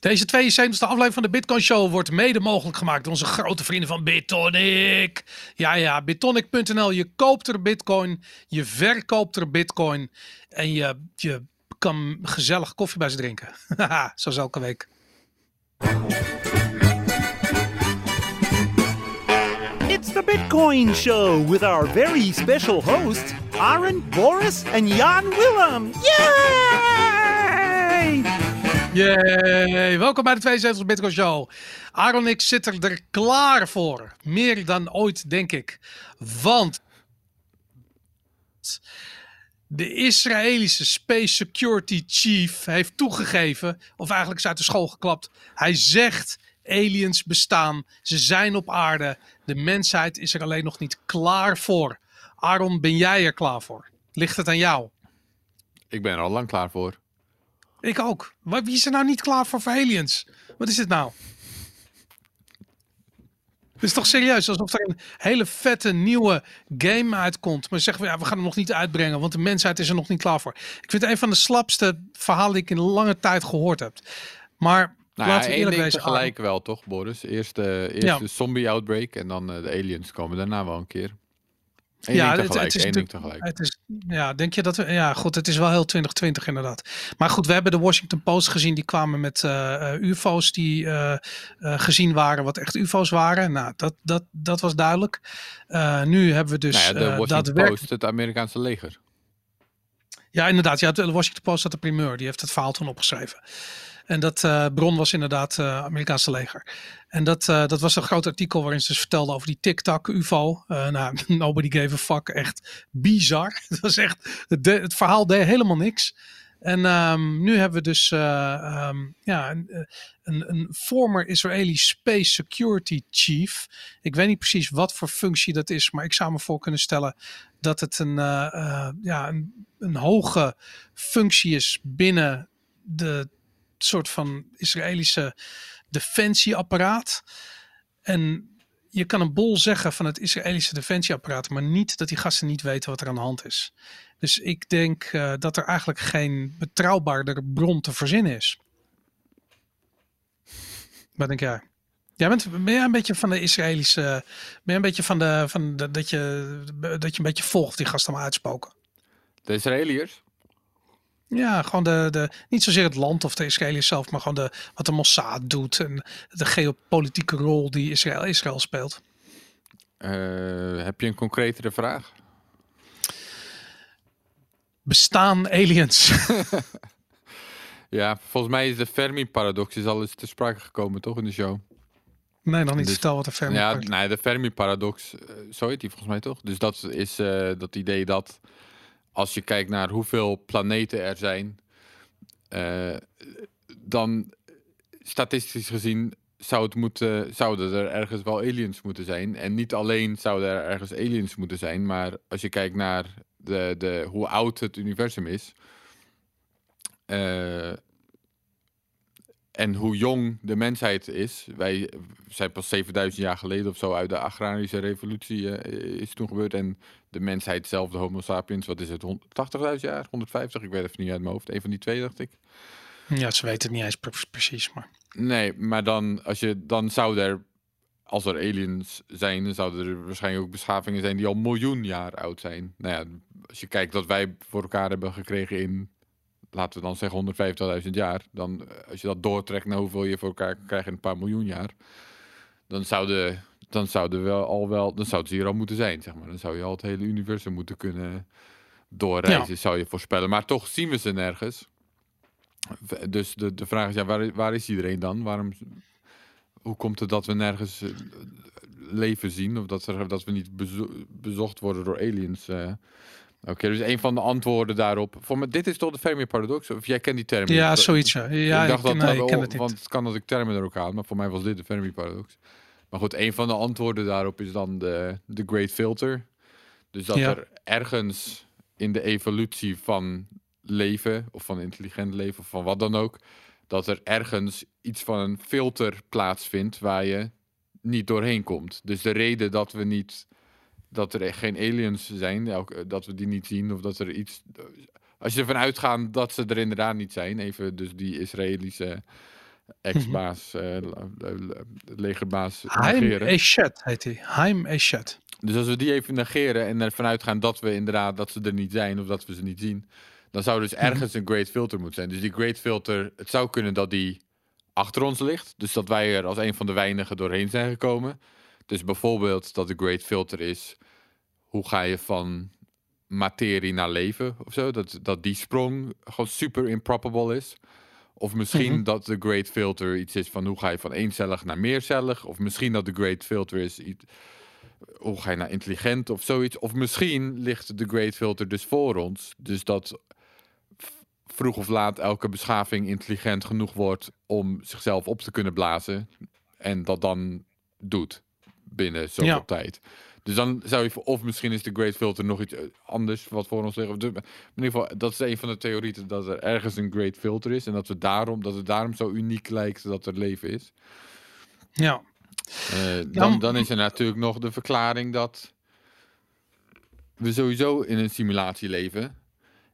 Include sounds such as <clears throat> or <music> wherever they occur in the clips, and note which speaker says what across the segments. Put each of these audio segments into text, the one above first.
Speaker 1: Deze 72e aflevering van de Bitcoin Show wordt mede mogelijk gemaakt door onze grote vrienden van Bitonic. Ja, ja, bitonic.nl. Je koopt er Bitcoin, je verkoopt er Bitcoin en je, je kan gezellig koffie bij ze drinken. <laughs> Zoals elke week.
Speaker 2: It's the Bitcoin Show with our very special hosts, Aaron, Boris, and Jan Willem. Yay!
Speaker 1: Yay! Welkom bij de 72e Bitcoin Show. Aaron ik zitten er klaar voor. Meer dan ooit, denk ik. Want de Israëlische Space Security Chief heeft toegegeven, of eigenlijk is uit de school geklapt. Hij zegt aliens bestaan, ze zijn op aarde. De mensheid is er alleen nog niet klaar voor. Aaron, ben jij er klaar voor? Ligt het aan jou?
Speaker 3: Ik ben er al lang klaar voor.
Speaker 1: Ik ook. Wie is er nou niet klaar voor voor aliens? Wat is het nou? Het is toch serieus, alsof er een hele vette nieuwe game uitkomt. Maar zeggen we, ja, we gaan hem nog niet uitbrengen, want de mensheid is er nog niet klaar voor. Ik vind het een van de slapste verhalen die ik in lange tijd gehoord heb. Maar
Speaker 3: Nou
Speaker 1: laten
Speaker 3: ja,
Speaker 1: we eerlijk wezen.
Speaker 3: tegelijk wel, toch, Boris? Eerst, eerst
Speaker 1: Ja.
Speaker 3: de zombie-outbreak en dan eh, de aliens komen daarna wel een keer. Eén
Speaker 1: Ja,
Speaker 3: ding
Speaker 1: het-
Speaker 3: tegelijk,
Speaker 1: het is
Speaker 3: ding tegelijk.
Speaker 1: Het is, ja, denk je dat we. Ja, goed, het is wel heel 2020 inderdaad. Maar goed, we hebben de Washington Post gezien. Die kwamen met eh, eh, UFO's die eh, gezien waren, wat echt UFO's waren. Nou, dat, dat, dat was duidelijk. Nu hebben we dus.
Speaker 3: nou ja, de Washington Post, het Amerikaanse leger.
Speaker 1: Ja, inderdaad. Ja, de Washington Post had de primeur. Die heeft het verhaal toen opgeschreven. En dat eh, bron was inderdaad het Amerikaanse leger. En dat, eh, dat was een groot artikel waarin ze dus vertelden over die TikTok UFO. Eh, nou, <laughs> nobody gave a fuck. Echt bizar. <laughs> Het was echt, het, verhaal deed helemaal niks. En ehm, nu hebben we dus eh, ehm, ja, een, eh, een, former Israeli Space Security Chief. Ik weet niet precies wat voor functie dat is, maar ik zou me voor kunnen stellen dat het een, eh, eh, ja, een, een hoge functie is binnen de soort van Israëlische defensieapparaat. En je kan een bol zeggen van het Israëlische defensieapparaat, maar niet dat die gasten niet weten wat er aan de hand is. Dus ik denk eh, dat er eigenlijk geen betrouwbaarder bron te verzinnen is. Wat denk jij? Jij bent, ben jij een beetje van de Israëlische. Ben een beetje van de. Van de dat, je, dat je een beetje volgt die gasten maar uitspoken?
Speaker 3: De Israëliërs?
Speaker 1: Ja, gewoon de, de. Niet zozeer het land of de Israëliërs zelf, maar gewoon de, wat de Mossad doet. En de geopolitieke rol die Israël, Israël speelt.
Speaker 3: Eh, heb je een concretere vraag?
Speaker 1: Bestaan aliens? <laughs>
Speaker 3: Ja, volgens mij is de Fermi-paradox is al eens te sprake gekomen, toch, in de show?
Speaker 1: nee, nog niet.
Speaker 3: Dus-
Speaker 1: Vertel wat er verder
Speaker 3: Ja, nee, de Fermi-paradox, eh, zo heet die volgens mij toch? Dus dat is eh, dat idee dat als je kijkt naar hoeveel planeten er zijn, eh, dan statistisch gezien zou het moeten, zouden er ergens wel aliens moeten zijn. En niet alleen zouden er ergens aliens moeten zijn, maar als je kijkt naar de, de, hoe oud het universum is. eh, en hoe jong de mensheid is. Wij zijn pas 7000 jaar geleden of zo uit de agrarische revolutie eh, is toen gebeurd. En de mensheid zelf, de Homo sapiens, wat is het? 180.000 jaar? 150? Ik weet even niet uit mijn hoofd. Een van die twee, dacht ik.
Speaker 1: Ja, ze weten het niet eens pre- precies. Maar
Speaker 3: Nee, maar dan, als je, dan zou er, als er aliens zijn, dan zouden er waarschijnlijk ook beschavingen zijn die al miljoen jaar oud zijn. Nou ja, als je kijkt wat wij voor elkaar hebben gekregen in, laten we dan zeggen 150.000 jaar, dan eh, als je dat doortrekt naar hoeveel je voor elkaar krijgt in een paar miljoen jaar, dan zouden, dan zouden we al wel, dan zouden ze hier al moeten zijn, zeg maar. Dan zou je al het hele universum moeten kunnen doorreizen, zou je voorspellen. Maar toch zien we ze nergens. Dus de, de vraag is, ja, waar, waar is iedereen dan? Waarom, hoe komt het dat we nergens eh, leven zien? Of dat, er, dat we niet bezo- bezocht worden door aliens? eh? Oké, dus een van de antwoorden daarop. Voor me, dit is toch de Fermi-paradox? Of jij kent die term?
Speaker 1: ja, zoiets. Ja, ja
Speaker 3: ik dacht dat,
Speaker 1: nee, ik ken het niet.
Speaker 3: want het kan dat ik termen er ook haal, maar voor mij was dit de Fermi-paradox. Maar goed, een van de antwoorden daarop is dan de, de Great Filter. Dus dat
Speaker 1: Ja.
Speaker 3: er ergens in de evolutie van leven, of van intelligent leven, of van wat dan ook, dat er ergens iets van een filter plaatsvindt waar je niet doorheen komt. Dus de reden dat we niet, dat er geen aliens zijn, elke- dat we die niet zien, of dat er iets. Als je ervan uitgaat dat ze er inderdaad niet zijn, even dus die Israëlische ex-baas, eh, le- le- legerbaas
Speaker 1: Haim. Eshet heet hij. Haim Eshet.
Speaker 3: Dus als we die even negeren en ervan uitgaan dat we inderdaad dat ze er niet zijn of dat we ze niet zien, dan zou dus ergens een great filter moeten zijn. Dus die great filter, het zou kunnen dat die achter ons ligt. Dus dat wij er als een van de weinigen doorheen zijn gekomen. Dus bijvoorbeeld dat de great filter is, hoe ga je van materie naar leven of zo? Dat, dat die sprong gewoon super improbable is. Of misschien
Speaker 1: Mhm.
Speaker 3: dat de great filter iets is van hoe ga je van eencellig naar meercellig. Of misschien dat de great filter is iets, hoe ga je naar intelligent of zoiets. Of misschien ligt de great filter dus voor ons. Dus dat vroeg of laat elke beschaving intelligent genoeg wordt om zichzelf op te kunnen blazen. En dat dan doet binnen zoveel
Speaker 1: Ja.
Speaker 3: tijd. Dus dan zou je, of misschien is de great filter nog iets eh, anders wat voor ons ligt. In ieder geval, dat is een van de theorieën dat er ergens een great filter is. En dat, we daarom, dat het daarom zo uniek lijkt dat er leven is.
Speaker 1: Ja.
Speaker 3: Eh, dan, dan is er natuurlijk nog de verklaring dat we sowieso in een simulatie leven.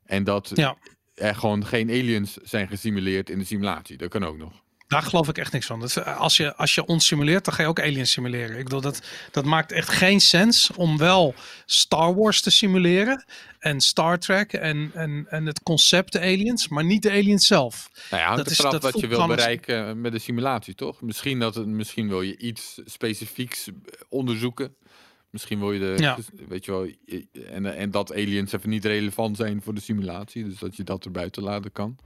Speaker 3: En dat
Speaker 1: Ja.
Speaker 3: er gewoon geen aliens zijn gesimuleerd in de simulatie. Dat kan ook nog.
Speaker 1: Daar geloof ik echt niks van. Dat, eh, als, je, als je ons simuleert, dan ga je ook aliens simuleren. Ik bedoel, dat, dat maakt echt geen sens om wel Star Wars te simuleren. En Star Trek en, en, en het concept de aliens, maar niet de aliens zelf.
Speaker 3: Nou ja,
Speaker 1: Dat is- dat
Speaker 3: wat je wil bereiken met de simulatie, toch? Misschien, dat het, misschien wil je iets specifieks onderzoeken. Misschien wil je de,
Speaker 1: Ja.
Speaker 3: weet je wel, en, en dat aliens even niet relevant zijn voor de simulatie. Dus dat je dat er buiten laten kan.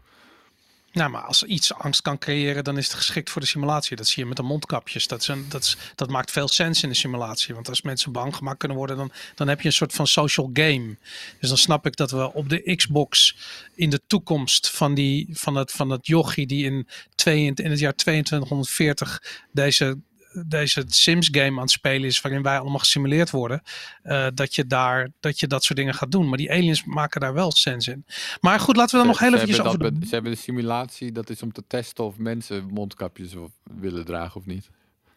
Speaker 1: Nou, maar als iets angst kan creëren, dan is het geschikt voor de simulatie. Dat zie je met de mondkapjes. Dat, dat, is, dat maakt veel sens in de simulatie. Want als mensen bang gemaakt kunnen worden, dan, dan heb je een soort van social game. Dus dan snap ik dat we op de Xbox in de toekomst van, die, van, het, van het jochie die in, twee, in het jaar 2240 deze deze Sims game aan het spelen is, waarin wij allemaal gesimuleerd worden, eh, dat, je daar, dat je dat soort dingen gaat doen. Maar die aliens maken daar wel sens in. Maar goed, laten we dan nog heel
Speaker 3: hebben
Speaker 1: over
Speaker 3: dat
Speaker 1: de...
Speaker 3: Ze hebben de simulatie, dat is om te testen of mensen mondkapjes willen dragen of niet.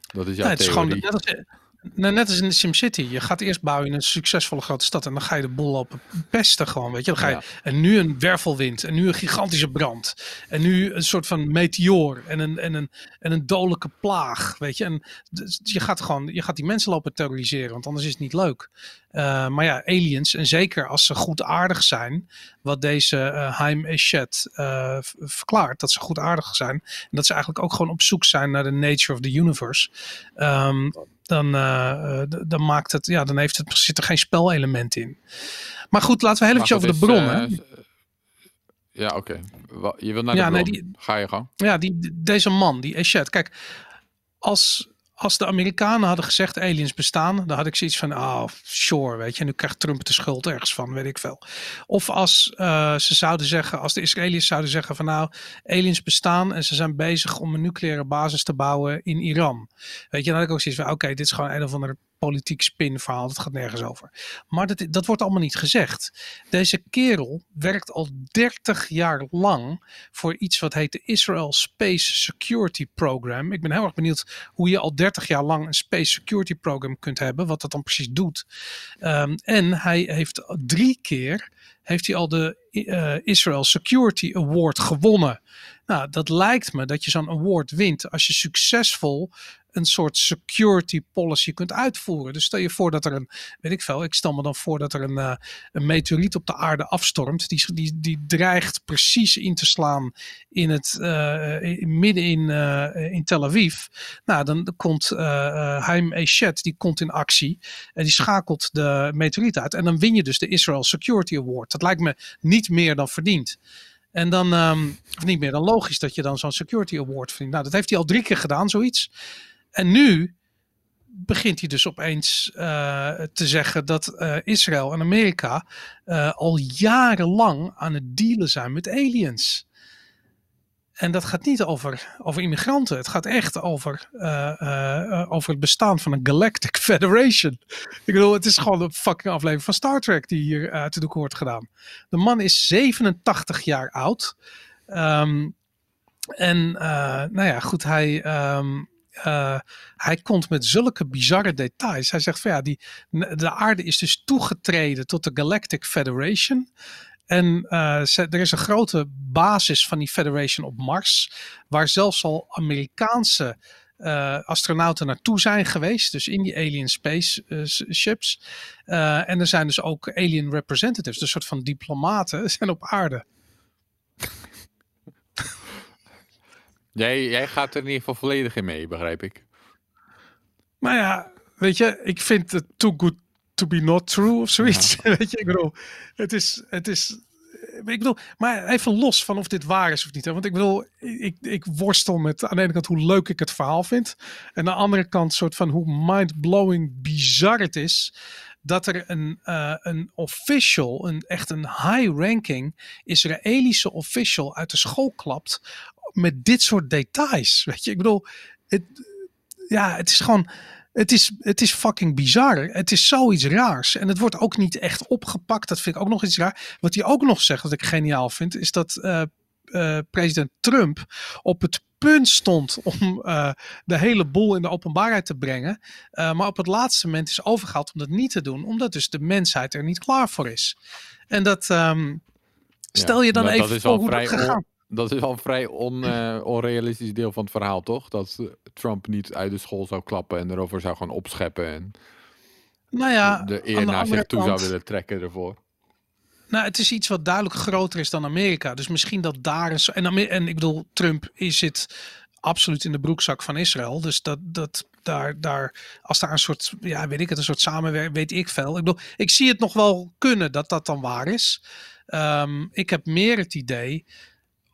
Speaker 3: Dat is jouw
Speaker 1: Ja, het is gewoon
Speaker 3: theorie.
Speaker 1: net als, nou, net als in de SimCity. Je gaat eerst bouwen in een succesvolle grote stad en dan ga je de boel lopen pesten gewoon, weet je. Dan ga je,
Speaker 3: Ja.
Speaker 1: En nu een wervelwind en nu een gigantische brand en nu een soort van meteoor en een, en een, en een dodelijke plaag, weet je. En dus je gaat gewoon, je gaat die mensen lopen terroriseren, want anders is het niet leuk. Eh, maar ja, aliens, en zeker als ze goedaardig zijn, wat deze eh Haim Eshet eh, verklaart, dat ze goedaardig zijn. En dat ze eigenlijk ook gewoon op zoek zijn naar de nature of the universe. Ehm, dan, eh, eh, dan maakt het, ja, dan heeft het, zit er geen spelelement in. Maar goed, laten we heel
Speaker 3: goed,
Speaker 1: over de
Speaker 3: is,
Speaker 1: bron. hè?
Speaker 3: eh, Ja, oké. Wa- Je wil naar
Speaker 1: Ja,
Speaker 3: de
Speaker 1: nee,
Speaker 3: bron.
Speaker 1: die-
Speaker 3: Ga je gang.
Speaker 1: Ja, die, deze man, die Eshet. Kijk, als, als de Amerikanen hadden gezegd aliens bestaan, dan had ik zoiets van, oh, sure, weet je, nu krijgt Trump de schuld ergens van, weet ik veel. Of als eh, ze zouden zeggen, als de Israëliërs zouden zeggen van, nou, aliens bestaan en ze zijn bezig om een nucleaire basis te bouwen in Iran. Weet je, dan had ik ook zoiets van, oké, dit is gewoon een of ander politiek spinverhaal, dat gaat nergens over. Maar dat, dat wordt allemaal niet gezegd. Deze kerel werkt al 30 jaar lang voor iets wat heet de Israel Space Security Program. Ik ben heel erg benieuwd hoe je al 30 jaar lang een Space Security Program kunt hebben, wat dat dan precies doet. Ehm, en hij heeft drie keer heeft hij al de eh, Israel Security Award gewonnen. Nou, dat lijkt me dat je zo'n award wint als je succesvol een soort security policy kunt uitvoeren. Dus stel je voor dat er een, weet ik veel, ik stel me dan voor dat er een, eh, een meteoriet op de aarde afstormt. Die, die, die dreigt precies in te slaan in het, eh, in- midden in, in Tel Aviv. Nou, dan komt Haim Eshet, die komt in actie en die schakelt de meteoriet uit. En dan win je dus de Israel Security Award. Dat lijkt me niet meer dan verdiend. En dan, ehm, of niet meer dan logisch dat je dan zo'n Security Award verdient. Nou, dat heeft hij al drie keer gedaan, zoiets. En nu begint hij dus opeens eh, te zeggen dat eh, Israël en Amerika eh, al jarenlang aan het dealen zijn met aliens. En dat gaat niet over, over immigranten. Het gaat echt over, eh, eh, over het bestaan van een Galactic <laughs> Federation. Ik bedoel, het is gewoon een fucking aflevering van Star Trek die hier uit de doek wordt gedaan. De man is 87 jaar oud. Ehm, en nou ja, goed, hij, ehm, eh, hij komt met zulke bizarre details. Hij zegt van ja, die, de aarde is dus toegetreden tot de Galactic Federation. En uh, ze, er is een grote basis van die Federation op Mars, waar zelfs al Amerikaanse uh, astronauten naartoe zijn geweest. Dus in die alien space uh, ships. En er zijn dus ook alien representatives, dus een soort van diplomaten, <laughs> zijn op aarde.
Speaker 3: jij, jij gaat er in ieder geval volledig in mee, begrijp ik.
Speaker 1: Maar ja, weet je, ik vind het too good to be not true of zoiets. Ja. <laughs> weet je, ik bedoel, het is, het is ik bedoel, maar even los van of dit waar is of niet. Hè? Want ik bedoel, ik, ik worstel met aan de ene kant hoe leuk ik het verhaal vind. En aan de andere kant soort van hoe mind-blowing bizar het is. Dat er een, uh, een official, een, echt een high-ranking Israëlische official uit de school klapt. Met dit soort details. Weet je, ik bedoel, het, ja, het is gewoon het is, het is fucking bizar. Het is zoiets raars. En het wordt ook niet echt opgepakt. Dat vind ik ook nog iets raar. Wat hij ook nog zegt, wat ik geniaal vind, is dat uh, uh, president Trump op het punt stond om uh, de hele boel in de openbaarheid te brengen. maar op het laatste moment is overgehaald om dat niet te doen. Omdat dus de mensheid er niet klaar voor is. En dat... Um, stel je dan even voor hoe dat gegaan
Speaker 3: dat is al een vrij on, uh, onrealistisch deel van het verhaal, toch? Dat Trump niet uit de school zou klappen en erover zou gaan opscheppen. En
Speaker 1: nou ja,
Speaker 3: de eer naar zich toe zou willen trekken ervoor.
Speaker 1: Nou, het is iets wat duidelijk groter is dan Amerika. Dus misschien dat daar is. En, en ik bedoel, Trump is zit absoluut in de broekzak van Israël. Dus dat, dat daar, daar, als daar een soort, ja, weet ik het, een soort samenwerking, weet ik veel. Ik bedoel, ik zie het nog wel kunnen dat dat dan waar is. Um, ik heb meer het idee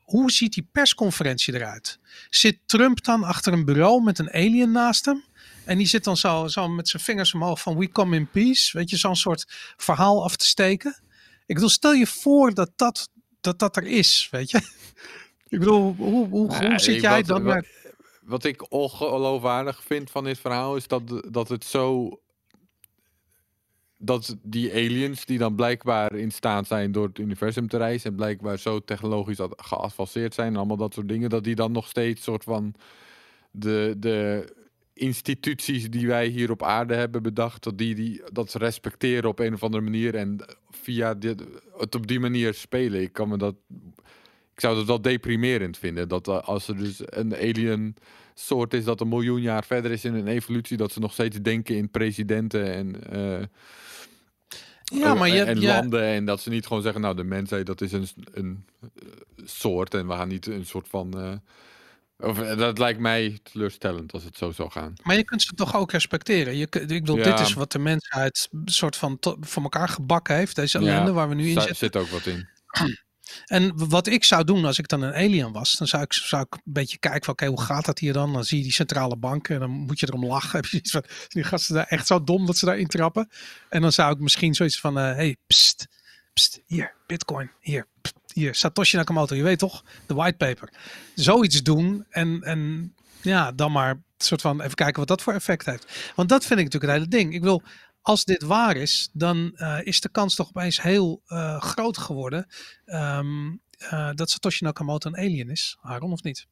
Speaker 1: hoe ziet die persconferentie eruit? Zit Trump dan achter een bureau met een alien naast hem? En die zit dan zo, zo met zijn vingers omhoog van we come in peace. Weet je, zo'n soort verhaal af te steken. Ik bedoel, stel je voor dat dat, dat, dat er is, weet je. <laughs> Ik bedoel, hoe, hoe, hoe zit jij dan?
Speaker 3: Wat, wat ik ongeloofwaardig vind van dit verhaal is dat, dat het zo dat die aliens die dan blijkbaar in staat zijn door het universum te reizen en blijkbaar zo technologisch geavanceerd zijn en allemaal dat soort dingen, dat die dan nog steeds soort van de, de instituties die wij hier op aarde hebben bedacht, dat die, die dat respecteren op een of andere manier en via dit, het op die manier spelen. Ik kan me dat ik zou dat wel deprimerend vinden. Dat als er dus een alien soort is dat een miljoen jaar verder is in een evolutie, dat ze nog steeds denken in presidenten en uh, ja, maar je, en landen. En dat ze niet gewoon zeggen, nou, de mensheid, dat is een, een soort. En we gaan niet een soort van... Uh, of, dat lijkt mij teleurstellend als het zo zou gaan.
Speaker 1: Maar je kunt ze toch ook respecteren. Je, ik bedoel, dit is wat de mensheid soort van voor elkaar gebakken heeft. Deze ellende waar we nu in zitten.
Speaker 3: zit ook wat in.
Speaker 1: En wat ik zou doen als ik dan een alien was, dan zou ik, zou ik een beetje kijken van oké, hoe gaat dat hier dan? Dan zie je die centrale banken en dan moet je erom lachen. <laughs> Heb je iets die gasten daar echt zo dom dat ze daar intrappen? En dan zou ik misschien zoiets van, uh, hey, pst, pst, hier, bitcoin, hier, hier, Satoshi Nakamoto, je weet toch, de whitepaper. Zoiets doen en, en ja, dan maar soort van even kijken wat dat voor effect heeft. Want dat vind ik natuurlijk het hele ding. Ik wil, als dit waar is, dan uh, is de kans toch opeens heel uh, groot geworden um, uh, dat Satoshi Nakamoto een alien is. Aaron of niet?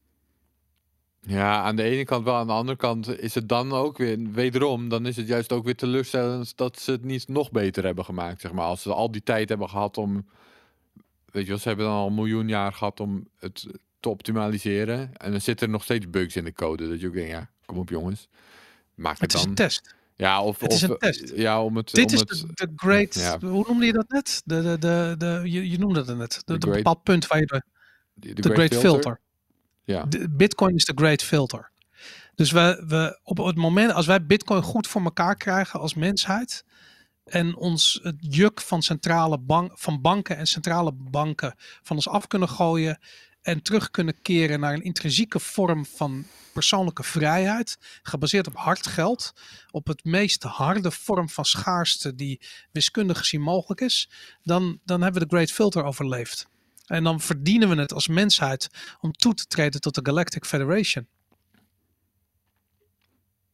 Speaker 3: Ja, aan de ene kant wel. Aan de andere kant is het dan ook weer, wederom, dan is het juist ook weer teleurstellend dat ze het niet nog beter hebben gemaakt. Zeg maar. Als ze al die tijd hebben gehad om, weet je wel, ze hebben dan al een miljoen jaar gehad om het te optimaliseren. En dan zitten er nog steeds bugs in de code. Dat je ook denkt, ja, kom op jongens. Maak het,
Speaker 1: het
Speaker 3: dan.
Speaker 1: Is een test.
Speaker 3: Ja, of,
Speaker 1: het is een test.
Speaker 3: Ja, om het.
Speaker 1: Dit
Speaker 3: om
Speaker 1: is
Speaker 3: het,
Speaker 1: de, great. Ja. Hoe noemde je dat net? De, de, de, de, je, je noemde het net. De, de bepaald punt waar je. De, de, great, great, filter. filter.
Speaker 3: Ja.
Speaker 1: De, Bitcoin is de great filter. Dus we, we op het moment, als wij Bitcoin goed voor elkaar krijgen als mensheid. En ons het juk van centrale bank, van banken en centrale banken van ons af kunnen gooien. En terug kunnen keren naar een intrinsieke vorm van persoonlijke vrijheid, gebaseerd op hard geld, op het meest harde vorm van schaarste die wiskundig gezien mogelijk is, dan, dan hebben we de Great Filter overleefd. En dan verdienen we het als mensheid om toe te treden tot de Galactic Federation.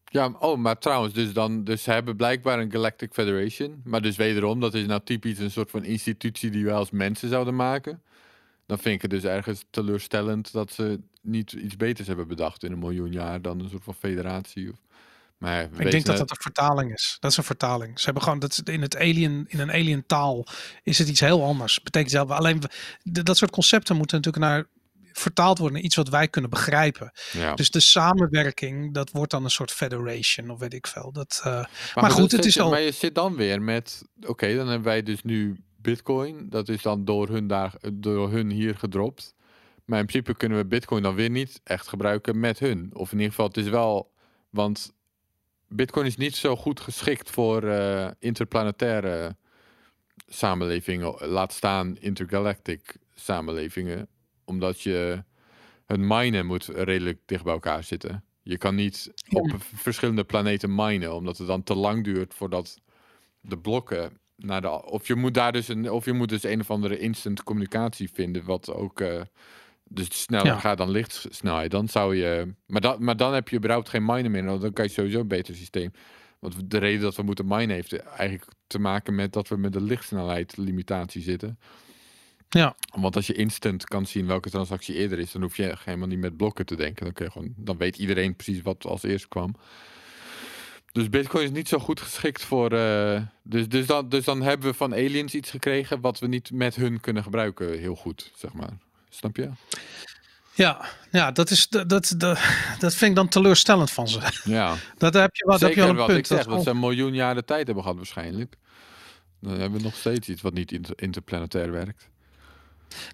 Speaker 3: Ja, oh, maar trouwens, dus dan, dus ze hebben blijkbaar een Galactic Federation. Maar dus wederom, dat is nou typisch een soort van institutie die wij als mensen zouden maken. Dan vind ik het dus ergens teleurstellend dat ze niet iets beters hebben bedacht in een miljoen jaar dan een soort van federatie. Of, Maar
Speaker 1: Ik denk dat
Speaker 3: net-
Speaker 1: dat een vertaling is. Dat is een vertaling. Ze hebben gewoon dat in het alien, in een alien taal is het iets heel anders. Betekent zelf alleen dat soort concepten moeten natuurlijk naar vertaald worden naar iets wat wij kunnen begrijpen.
Speaker 3: ja.
Speaker 1: Dus de samenwerking, dat wordt dan een soort federation of weet ik veel. Dat, eh,
Speaker 3: Maar,
Speaker 1: maar goed, het is al-
Speaker 3: Maar je zit dan weer met... Oké, dan hebben wij dus nu bitcoin. Dat is dan door hun, daar, door hun hier gedropt. Maar in principe kunnen we bitcoin dan weer niet echt gebruiken met hun. Of in ieder geval, het is wel... Want bitcoin is niet zo goed geschikt voor eh, interplanetaire samenlevingen. Laat staan intergalactic samenlevingen. Omdat je... Het minen moet redelijk dicht bij elkaar zitten. Je kan niet op verschillende planeten minen, omdat het dan te lang duurt voordat de blokken naar de. Of je moet daar dus een, of je moet dus een of andere instant communicatie vinden, wat ook eh, dus sneller
Speaker 1: Ja.
Speaker 3: gaat dan lichtsnelheid. Dan zou je. Maar, dat, maar dan heb je überhaupt geen minen meer. Dan kan je sowieso een beter systeem. Want de reden dat we moeten minen heeft eigenlijk te maken met dat we met de lichtsnelheid limitatie zitten.
Speaker 1: ja,
Speaker 3: Want als je instant kan zien welke transactie eerder is, dan hoef je helemaal niet met blokken te denken. Dan, kun je gewoon, dan weet iedereen precies wat als eerst kwam. Dus Bitcoin is niet zo goed geschikt voor. eh, dus, dus, dan, dus dan hebben we van aliens iets gekregen wat we niet met hun kunnen gebruiken, heel goed, zeg maar. Snap je?
Speaker 1: ja, ja dat, is, dat, dat, dat, vind ik dan teleurstellend van ze.
Speaker 3: Ja. <laughs>
Speaker 1: Dat heb je, wat, heb je
Speaker 3: Zeker
Speaker 1: wel een
Speaker 3: wat
Speaker 1: punt.
Speaker 3: ik zeg,
Speaker 1: dat
Speaker 3: ze een miljoen jaren tijd hebben gehad waarschijnlijk. Dan hebben we nog steeds iets wat niet inter- interplanetair werkt.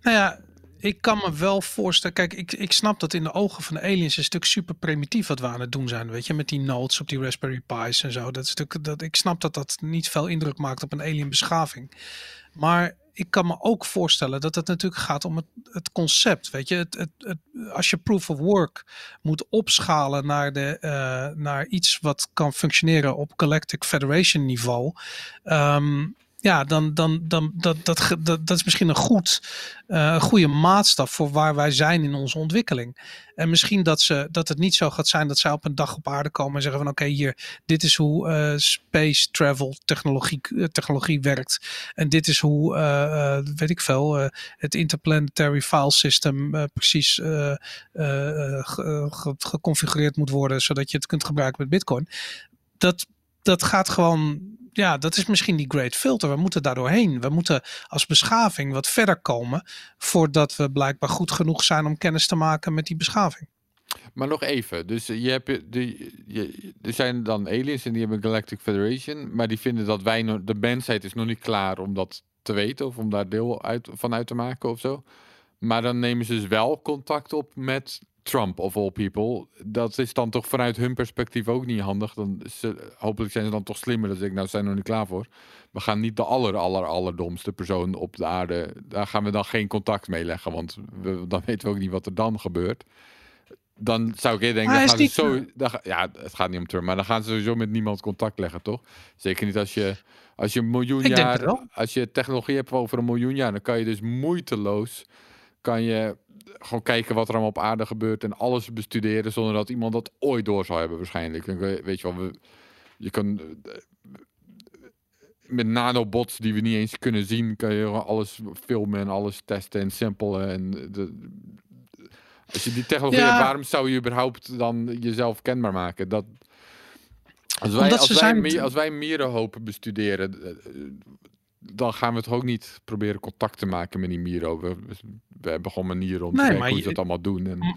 Speaker 1: Nou ja, ik kan me wel voorstellen. Kijk, ik, ik snap dat in de ogen van de aliens het natuurlijk super primitief wat we aan het doen zijn. Weet je, met die nodes op die Raspberry Pi's en zo. Dat natuurlijk, dat, ik snap dat dat niet veel indruk maakt op een alien beschaving. Maar ik kan me ook voorstellen dat het natuurlijk gaat om het, het concept. Weet je, het, het, het, als je proof of work moet opschalen naar, de, eh, naar iets wat kan functioneren op Galactic Federation niveau. ehm, ja, dan, dan, dan dat, dat, dat, is misschien een, goed, eh, goede maatstaf voor waar wij zijn in onze ontwikkeling. En misschien dat, ze, dat het niet zo gaat zijn dat zij op een dag op aarde komen en zeggen van oké, hier, dit is hoe eh, space travel technologie, eh, technologie werkt. En dit is hoe, weet ik veel, het interplanetary file system precies ge- ge- geconfigureerd moet worden, zodat je het kunt gebruiken met bitcoin. Dat, dat gaat gewoon, ja, dat is misschien die great filter. We moeten daar doorheen. We moeten als beschaving wat verder komen voordat we blijkbaar goed genoeg zijn om kennis te maken met die beschaving.
Speaker 3: Maar nog even, dus je hebt de, je, er zijn dan aliens en die hebben Galactic Federation, maar die vinden dat wij de mensheid is nog niet klaar om dat te weten of om daar deel uit, van uit te maken of zo. Maar dan nemen ze dus wel contact op met Trump of all people. Dat is dan toch vanuit hun perspectief ook niet handig. Dan ze, hopelijk zijn ze dan toch slimmer. Dat ik nou zijn er nog niet klaar voor. We gaan niet de aller aller allerdomste persoon op de aarde. Daar gaan we dan geen contact mee leggen, want we, dan weten we ook niet wat er dan gebeurt dan zou ik denken, dan gaan ze zo, dan ja, het gaat niet om Trump, maar dan gaan ze sowieso met niemand contact leggen, toch? Zeker niet als je, als je een miljoen
Speaker 1: Ik
Speaker 3: jaar, als je technologie hebt over een miljoen jaar, dan kan je dus moeiteloos, kan je gewoon kijken wat er allemaal op aarde gebeurt en alles bestuderen zonder dat iemand dat ooit door zou hebben waarschijnlijk. Weet je wel, we, je kan eh, met nanobots die we niet eens kunnen zien, kan je alles filmen en alles testen en samplen en de, als je die technologie
Speaker 1: Ja.
Speaker 3: hebt, waarom zou je überhaupt dan jezelf kenbaar maken? Dat, als wij, als wij, als wij mierenhopen bestuderen, eh, dan gaan we toch ook niet proberen contact te maken met die mieren. We, we hebben gewoon manieren om te
Speaker 1: Nee,
Speaker 3: kijken hoe ze dat allemaal doen. En,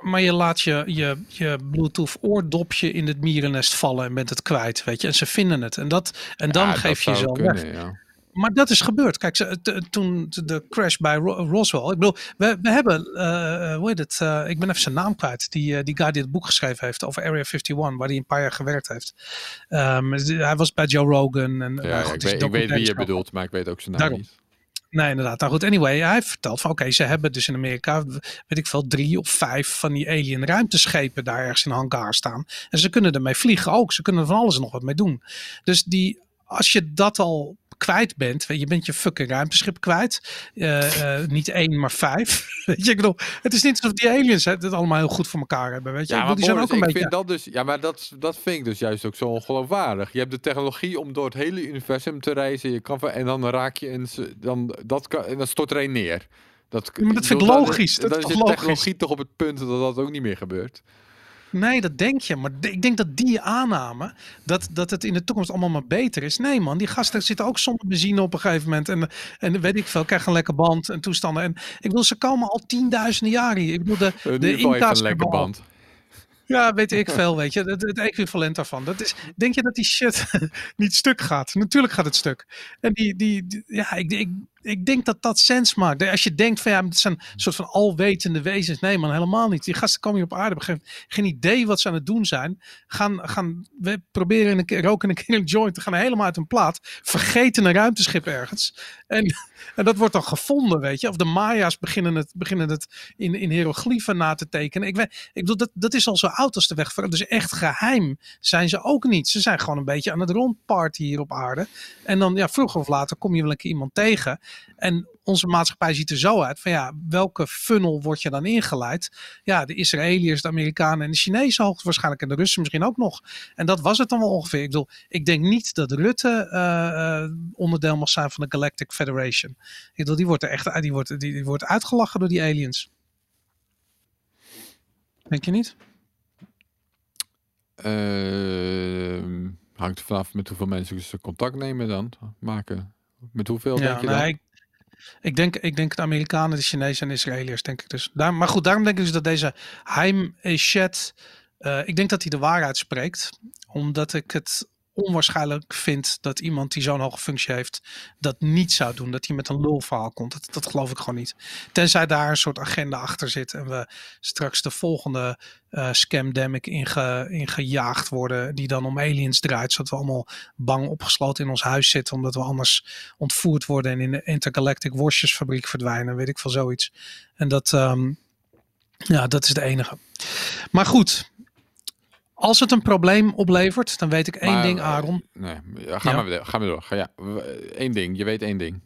Speaker 1: Maar je laat je, je, je Bluetooth oordopje in het mierennest vallen en bent het kwijt, weet je. En ze vinden het. En, dat, en dan
Speaker 3: Ja, dat
Speaker 1: geef je jezelf weg.
Speaker 3: ja.
Speaker 1: Maar dat is gebeurd. Kijk, ze- toen de crash bij Ro- Roswell. Ik bedoel, we, we hebben, eh, eh, hoe heet het? eh, ik ben even zijn naam kwijt. Die, die guy die het boek geschreven heeft over Area 51, waar hij een paar jaar gewerkt heeft. Ehm, hij was bij Joe Rogan. En,
Speaker 3: Ja,
Speaker 1: nou goed,
Speaker 3: ik,
Speaker 1: is
Speaker 3: weet, ik weet wie je bedoelt, maar ik weet ook zijn naam
Speaker 1: Daarom.
Speaker 3: niet.
Speaker 1: Nee, inderdaad. Nou goed, anyway, hij heeft verteld van oké, ze hebben dus in Amerika, weet ik veel, drie of vijf van die alien ruimteschepen daar ergens in hangar staan. En ze kunnen ermee vliegen ook. Ze kunnen er van alles nog wat mee doen. Dus die, als je dat al kwijt bent, je, bent je fucking ruimteschip kwijt. Eh, eh, niet één, maar vijf. <laughs> weet je, ik bedoel, het is niet alsof die aliens het het allemaal heel goed voor elkaar hebben, weet je.
Speaker 3: Ja,
Speaker 1: bedoel, die zijn ook een
Speaker 3: ik
Speaker 1: beetje...
Speaker 3: vind dat dus, ja, maar dat, dat vind ik dus juist ook zo ongeloofwaardig. Je hebt de technologie om door het hele universum te reizen. Je kan en dan raak je en dan dat kan, en dan stort er een neer. Dat,
Speaker 1: maar dat vind ik logisch. Dat is
Speaker 3: de
Speaker 1: logisch?
Speaker 3: technologie toch op het punt dat dat ook niet meer gebeurt.
Speaker 1: Nee, dat denk je. Maar ik denk dat die aanname, dat, dat het in de toekomst allemaal maar beter is. Nee man, die gasten zitten ook zonder benzine op een gegeven moment. En, en weet ik veel, krijgen een lekker band en toestanden. En ik bedoel, ze komen al tienduizenden jaren hier. Ik bedoel, de, de
Speaker 3: een lekker band.
Speaker 1: Ja, weet ik veel, weet je. Het, het equivalent daarvan. Dat is, denk je dat die shit <laughs> niet stuk gaat? Natuurlijk gaat het stuk. En die, die, die- ja, ik, ik, ik denk dat dat sens maakt. Als je denkt van ja, het zijn een soort van alwetende wezens. Nee man, helemaal niet. Die gasten komen hier op aarde, hebben geen, idee wat ze aan het doen zijn. Gaan, gaan we proberen een keer roken een keer een joint. Gaan helemaal uit hun plaat. Vergeten een ruimteschip ergens. En, en dat wordt dan gevonden, weet je. Of de Maya's beginnen het, beginnen het in, in hieroglyphen na te tekenen. Ik, weet, ik bedoel, dat, dat is al zo oud als de weg. Dus echt geheim zijn ze ook niet. Ze zijn gewoon een beetje aan het rondparty hier op aarde. En dan, ja, vroeger of later kom je wel een keer iemand tegen. En onze maatschappij ziet er zo uit van ja, welke funnel word je dan ingeleid? Ja, de Israëliërs, de Amerikanen en de Chinezen hoogstwaarschijnlijk en de Russen misschien ook nog. En dat was het dan wel ongeveer. Ik bedoel, ik denk niet dat Rutte eh, onderdeel mag zijn van de Galactic Federation. Ik bedoel, die wordt er echt die wordt, die, wordt uitgelachen door die aliens. Denk je niet?
Speaker 3: Ehm, hangt er vanaf met hoeveel mensen ze contact nemen dan. Maken. Met hoeveel denk je dan?
Speaker 1: nee, ik, ik, denk, ik denk de Amerikanen, de Chinezen en de Israëliërs, denk ik dus. Daar, maar goed, daarom denk ik dus dat deze Haim Eshet, eh ik denk dat hij de waarheid spreekt. Omdat ik het onwaarschijnlijk vind dat iemand die zo'n hoge functie heeft, dat niet zou doen. Dat hij met een lulverhaal komt. Dat, dat geloof ik gewoon niet. Tenzij daar een soort agenda achter zit en we straks de volgende eh scamdemic inge, ingejaagd worden, die dan om aliens draait, zodat we allemaal bang opgesloten in ons huis zitten, omdat we anders ontvoerd worden en in de intergalactic worstjesfabriek verdwijnen, weet ik veel zoiets. En dat, ehm, ja, dat is de enige. Maar goed, als het een probleem oplevert, dan weet ik één
Speaker 3: Maar,
Speaker 1: ding,
Speaker 3: eh,
Speaker 1: Aaron.
Speaker 3: Nee, ja, ga,
Speaker 1: Ja.
Speaker 3: Maar, ga maar door. Ga, ja. Eén ding, je weet één ding.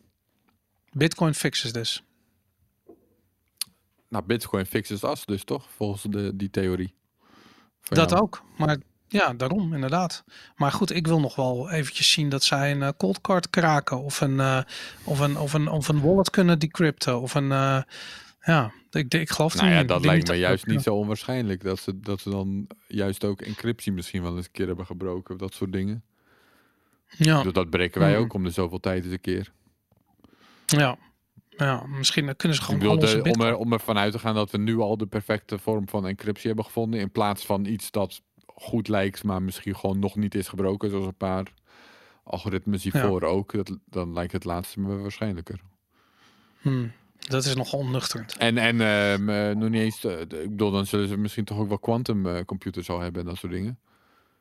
Speaker 1: Bitcoin fixes this.
Speaker 3: Nou, Bitcoin fixes us dus toch? Volgens de, die theorie. Van
Speaker 1: Dat
Speaker 3: jou.
Speaker 1: ook. Maar ja, daarom inderdaad. Maar goed, ik wil nog wel eventjes zien dat zij een eh, cold card kraken. Of een, eh, of een, of een, of een wallet kunnen decrypten. Of een, eh, ja, ik, ik geloof
Speaker 3: Nou ja,
Speaker 1: niet in.
Speaker 3: dat lijkt me
Speaker 1: dat
Speaker 3: juist niet zo onwaarschijnlijk. Dat ze, dat ze dan juist ook encryptie misschien wel eens een keer hebben gebroken. Of dat soort dingen.
Speaker 1: Ja,
Speaker 3: Dus dat breken wij
Speaker 1: Mhm.
Speaker 3: ook om de zoveel tijd eens een keer.
Speaker 1: ja. Ja, misschien kunnen ze gewoon
Speaker 3: bedoel, de- om, er, om ervan uit te gaan dat we nu al de perfecte vorm van encryptie hebben gevonden. In plaats van iets dat goed lijkt, maar misschien gewoon nog niet is gebroken. Zoals een paar algoritmes hiervoor ook. Dat, dan lijkt het laatste me waarschijnlijker.
Speaker 1: Hmm, dat is nog onnuchterend.
Speaker 3: En, en ehm, eh, nog niet eens, de- ik bedoel, dan zullen ze misschien toch ook wel quantum eh, computers al hebben en dat soort dingen.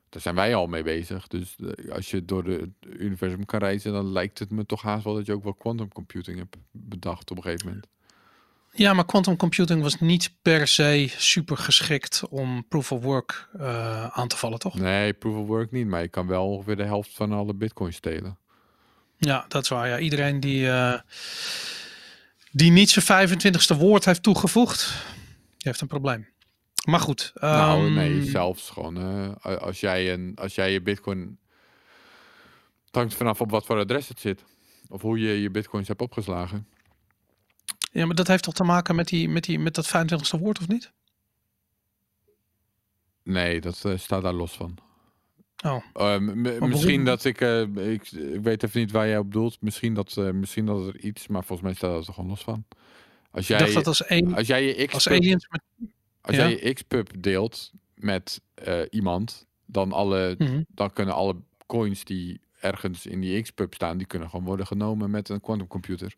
Speaker 3: Daar zijn wij al mee bezig. Dus eh, als je door het universum kan reizen, dan lijkt het me toch haast wel dat je ook wel quantum computing hebt bedacht op een gegeven moment.
Speaker 1: Ja, maar quantum computing was niet per se super geschikt om proof of work eh, aan te vallen, toch?
Speaker 3: Nee, proof of work niet, maar je kan wel ongeveer de helft van alle bitcoins stelen.
Speaker 1: Ja, dat is waar. Ja, iedereen die, eh, die niet zijn 25ste woord heeft toegevoegd, die heeft een probleem. Maar goed.
Speaker 3: nou,
Speaker 1: ehm,
Speaker 3: nee, zelfs gewoon. eh, als, jij een, als jij je bitcoin... Het hangt vanaf op wat voor adres het zit. Of hoe je je bitcoins hebt opgeslagen.
Speaker 1: Ja, maar dat heeft toch te maken met, die, met, die, met dat 25ste woord, of niet?
Speaker 3: Nee, dat eh, staat daar los van.
Speaker 1: Oh,
Speaker 3: Eh, misschien dat ik, eh, ik... Ik weet even niet waar jij op bedoelt. Misschien dat, eh, misschien dat er iets... Maar volgens mij staat dat er gewoon los van. Als
Speaker 1: ik dacht
Speaker 3: jij,
Speaker 1: dat als, een,
Speaker 3: als jij je
Speaker 1: als
Speaker 3: Xpub,
Speaker 1: aliens met...
Speaker 3: als
Speaker 1: ja.
Speaker 3: jij je Xpub deelt met iemand... Dan, alle,
Speaker 1: Mhm.
Speaker 3: dan kunnen alle coins die ergens in die Xpub staan... Die kunnen gewoon worden genomen met een quantumcomputer.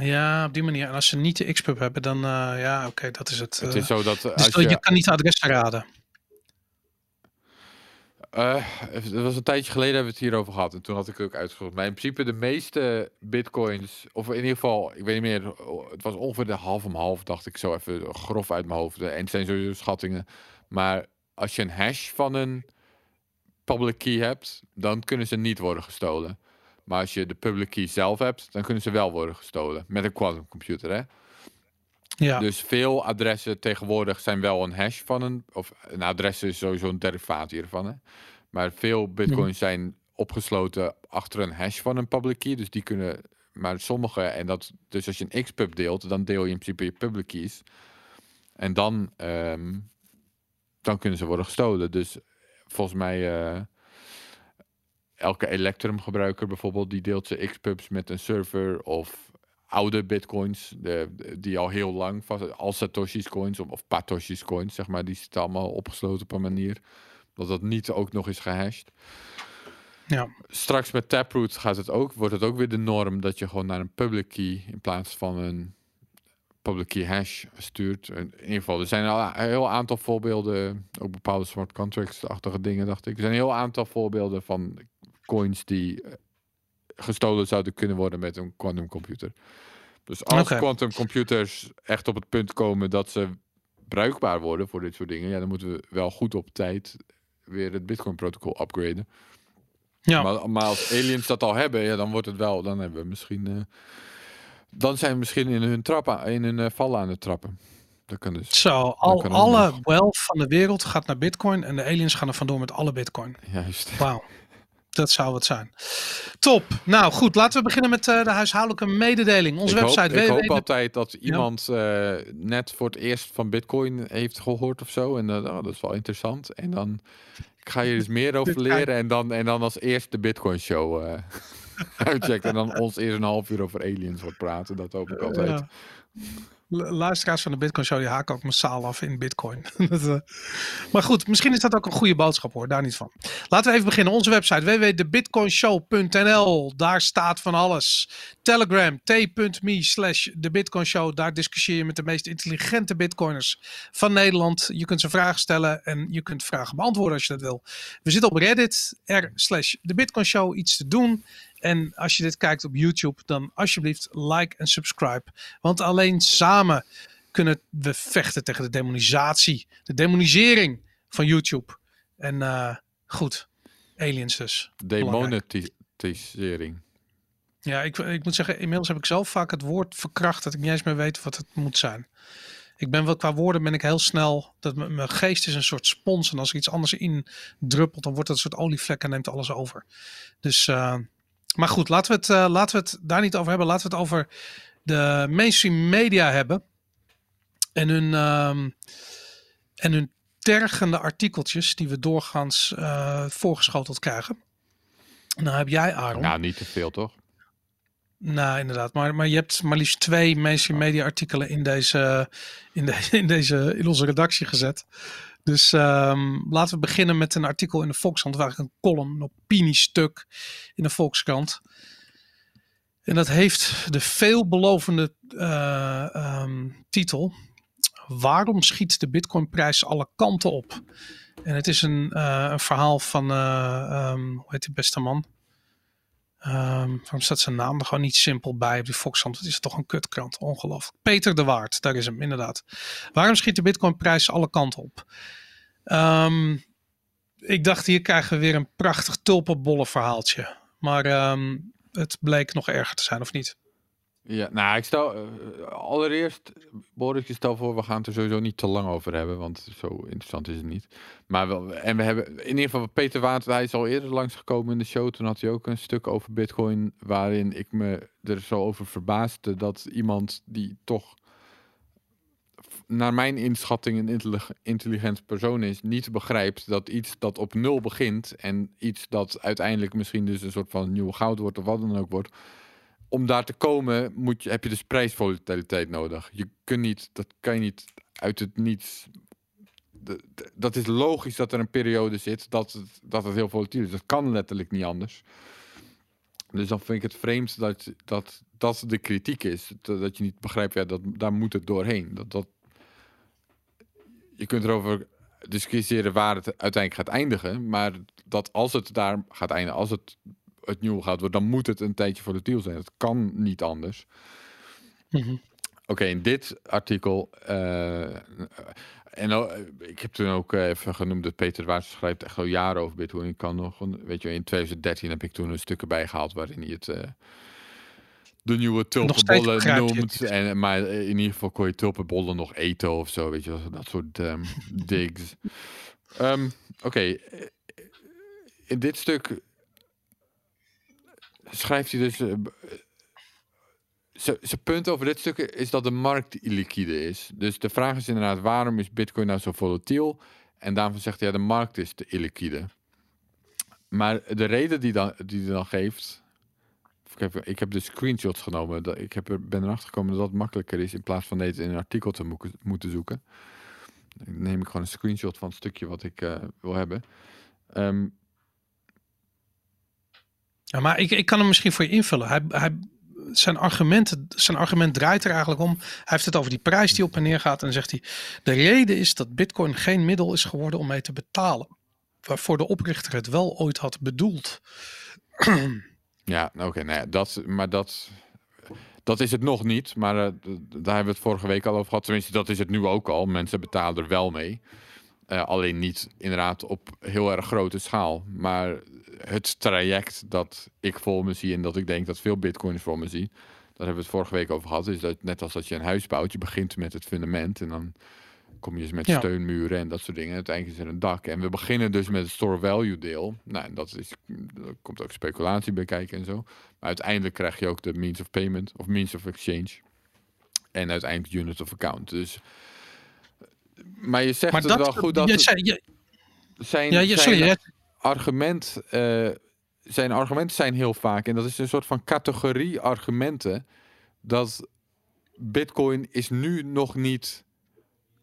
Speaker 1: Ja, op die manier. En als ze niet de Xpub hebben, dan... ja, oké, dat is het.
Speaker 3: het is zo dat
Speaker 1: dus
Speaker 3: als
Speaker 1: je...
Speaker 3: je...
Speaker 1: kan niet de adressen raden.
Speaker 3: Eh, het was een tijdje geleden hebben we het hierover gehad. En toen had ik ook uitgezocht. Maar in principe de meeste bitcoins, of in ieder geval, ik weet niet meer, het was ongeveer de half om half, dacht ik zo even grof uit mijn hoofd. En het zijn sowieso schattingen. Maar als je een hash van een public key hebt, dan kunnen ze niet worden gestolen. Maar als je de public key zelf hebt, dan kunnen ze wel worden gestolen. Met een quantumcomputer, hè?
Speaker 1: Ja,
Speaker 3: Dus veel adressen tegenwoordig zijn wel een hash van een. Of een adres is sowieso een derivaat hiervan. Hè? Maar veel bitcoins zijn opgesloten achter een hash van een public key. Dus die kunnen. Maar sommige. En dat. Dus als je een Xpub deelt, dan deel je in principe je public keys. En dan. ehm, dan kunnen ze worden gestolen. Dus volgens mij, eh, elke Electrum gebruiker bijvoorbeeld, die deelt zijn Xpubs met een server of oude bitcoins, de, die al heel lang vast, als Satoshi's coins of, of Patoshi's coins, zeg maar, die zitten allemaal opgesloten op een manier dat dat niet ook nog is gehashed.
Speaker 1: Ja.
Speaker 3: Straks met Taproot gaat het ook, wordt het ook weer de norm dat je gewoon naar een public key in plaats van een public key hash stuurt. In ieder geval, er zijn al een heel aantal voorbeelden, ook bepaalde smart contracts-achtige dingen, dacht ik. Er zijn een heel aantal voorbeelden van coins die gestolen zouden kunnen worden met een quantum computer. Dus als quantum computers echt op het punt komen dat ze bruikbaar worden voor dit soort dingen, ja, dan moeten we wel goed op tijd weer het Bitcoin protocol upgraden.
Speaker 1: Ja.
Speaker 3: Maar, maar als aliens dat al hebben, ja, dan wordt het wel, dan hebben we misschien, eh, dan zijn we misschien in hun trap, aan- in hun eh, vallen aan het trappen. Dat kan dus.
Speaker 1: Zo, al, alle wealth van de wereld gaat naar bitcoin en de aliens gaan er vandoor met alle bitcoin.
Speaker 3: Juist.
Speaker 1: Wauw. Dat zou het zijn. Top. Nou goed, laten we beginnen met eh, de huishoudelijke mededeling. Onze
Speaker 3: ik hoop,
Speaker 1: website
Speaker 3: ik hoop altijd dat iemand eh, net voor het eerst van Bitcoin heeft gehoord of zo. En dan, oh, dat is wel interessant. En dan ga je dus meer over leren. En dan, en dan als eerst de Bitcoin Show eh <laughs> uitcheckt. En dan ons eerst een half uur over aliens wordt praten. Dat hoop ik altijd.
Speaker 1: Ja. Lu- Luisteraars van de Bitcoin Show die haken ook massaal af in Bitcoin. <laughs> Eh, maar goed, misschien is dat ook een goede boodschap hoor, daar niet van. Laten we even beginnen. Onze website www.debitcoinshow.nl. Daar staat van alles. Telegram t.me slash de Bitcoin Show. Daar discussieer je met de meest intelligente Bitcoiners van Nederland. Je kunt ze vragen stellen en je kunt vragen beantwoorden als je dat wil. We zitten op Reddit r slash de Bitcoin Show iets te doen. En als je dit kijkt op YouTube, dan alsjeblieft like en subscribe. Want alleen samen kunnen we vechten tegen de demonisatie, de demonisering van YouTube. En eh, goed, aliens dus.
Speaker 3: Demonetisering.
Speaker 1: Ja, ik, ik moet zeggen, inmiddels heb ik zo vaak het woord verkracht dat ik niet eens meer weet wat het moet zijn. Ik ben wel qua woorden ben ik heel snel, dat mijn geest is een soort spons en als er iets anders in druppelt, dan wordt dat een soort olievlek en neemt alles over. Dus, eh, maar goed, laten we, het, eh, laten we het daar niet over hebben. Laten we het over de mainstream media hebben en hun, ehm, en hun tergende artikeltjes die we doorgaans eh, voorgeschoteld krijgen. Nou heb jij, Aaron.
Speaker 3: Nou, niet te veel toch?
Speaker 1: Nou, inderdaad. Maar, maar je hebt maar liefst twee mainstream media artikelen in deze, in, de, <laughs> in deze in onze redactie gezet. Dus ehm, laten we beginnen met een artikel in de Volkskrant. Waar een column, een opiniestuk in de Volkskrant. En dat heeft de veelbelovende eh, ehm, titel. Waarom schiet de bitcoinprijs alle kanten op? En het is een, eh, een verhaal van, eh, ehm, hoe heet die beste man? Ehm, waarom staat zijn naam er gewoon niet simpel bij op die Volkskrant? Het is toch een kutkrant, ongelooflijk. Peter de Waard, daar is hem inderdaad. Waarom schiet de bitcoinprijs alle kanten op? Ehm, ik dacht, hier krijgen we weer een prachtig tulpenbollen verhaaltje. Maar ehm, het bleek nog erger te zijn, of niet?
Speaker 3: Ja, nou, ik stel eh, allereerst, Boris, ik stel voor, we gaan het er sowieso niet te lang over hebben, want zo interessant is het niet. Maar wel, en we hebben in ieder geval Peter Water, hij is al eerder langsgekomen in de show. Toen had hij ook een stuk over Bitcoin, waarin ik me er zo over verbaasde dat iemand die toch, naar mijn inschatting, een intellig- intelligent persoon is, niet begrijpt dat iets dat op nul begint en iets dat uiteindelijk misschien dus een soort van nieuwe goud wordt of wat dan ook wordt, om daar te komen moet je, heb je dus prijsvolatiliteit nodig. Je kunt niet, dat kan je niet uit het niets. Dat is logisch dat er een periode zit dat het, dat het heel volatiel is. Dat kan letterlijk niet anders. Dus dan vind ik het vreemd dat dat, dat de kritiek is. Dat, dat je niet begrijpt, ja, dat, daar moet het doorheen. Dat, dat, je kunt erover discussiëren waar het uiteindelijk gaat eindigen. Maar dat als het daar gaat eindigen, als het het nieuwe gaat worden, dan moet het een tijdje volatiel zijn. Dat kan niet anders.
Speaker 1: Mhm.
Speaker 3: Oké, in dit artikel. eh, en eh, ik heb toen ook eh, even genoemd dat Peter Waars schrijft echt al jaren over Bitcoin. Ik kan nog, een- weet je, in 2013 heb ik toen een stuk erbij gehaald waarin hij het. de nieuwe tulpenbollen
Speaker 1: het
Speaker 3: noemt. En, maar in ieder geval kon je tulpenbollen nog eten of zo. Weet je, dat soort ehm, <laughs> digs. Ehm, Oké, in dit stuk schrijft hij dus. eh, z- Zijn punt over dit stuk is dat de markt illiquide is. Dus de vraag is inderdaad: waarom is Bitcoin nou zo volatiel? En daarvan zegt hij, ja, de markt is te illiquide. Maar de reden die, dan, die hij dan geeft... Ik heb, ik de screenshots genomen. Dat, ik heb er, ben erachter gekomen dat dat makkelijker is... in plaats van deze in een artikel te moe- moeten zoeken. Neem ik gewoon een screenshot van het stukje wat ik eh, wil hebben. Ehm,
Speaker 1: Ja, maar ik, ik kan hem misschien voor je invullen. Hij, hij, zijn, argument, zijn argument draait er eigenlijk om. Hij heeft het over die prijs die op en neer gaat. En zegt hij: De reden is dat Bitcoin geen middel is geworden om mee te betalen. Waarvoor de oprichter het wel ooit had bedoeld. <clears throat>
Speaker 3: Ja, oké, nou ja, dat, maar dat, dat is het nog niet. Maar eh, daar hebben we het vorige week al over gehad. Tenminste, dat is het nu ook al. Mensen betalen er wel mee. Eh, alleen niet inderdaad op heel erg grote schaal. Maar het traject dat ik voor me zie en dat ik denk dat veel bitcoins voor me zien. Daar hebben we het vorige week over gehad. Is dat net als dat je een huis bouwt, je begint met het fundament en dan kom je eens met
Speaker 1: Ja.
Speaker 3: steunmuren en dat soort dingen. Uiteindelijk is er een dak. En we beginnen dus met het store value deel. Nou, en dat is, er komt ook speculatie bij kijken en zo. Maar uiteindelijk krijg je ook de means of payment of means of exchange. En uiteindelijk unit of account. Dus, maar je zegt
Speaker 1: Maar
Speaker 3: het
Speaker 1: dat,
Speaker 3: wel goed dat
Speaker 1: jij
Speaker 3: het- zijn,
Speaker 1: ja,
Speaker 3: zijn
Speaker 1: sorry,
Speaker 3: argument, eh, zijn argumenten zijn heel vaak, en dat is een soort van categorie argumenten, dat Bitcoin is nu nog niet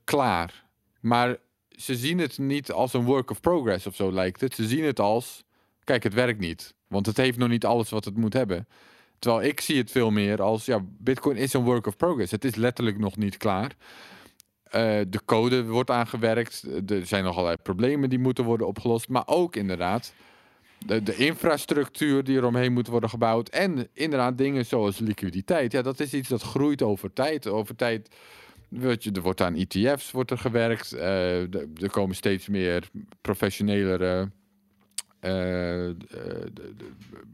Speaker 3: klaar. Maar ze zien het niet als een work of progress of zo lijkt het. Ze zien het als, kijk, het werkt niet. Want het heeft nog niet alles wat het moet hebben. Terwijl ik zie het veel meer als, ja, Bitcoin is een work of progress. Het is letterlijk nog niet klaar. Eh, de code wordt aangewerkt. Er zijn nog allerlei problemen die moeten worden opgelost. Maar ook inderdaad de, de infrastructuur die eromheen moet worden gebouwd. En inderdaad dingen zoals liquiditeit. Ja, dat is iets dat groeit over tijd. Over tijd weet je, er wordt aan ETF's wordt er gewerkt. Eh, er komen steeds meer professionelere eh,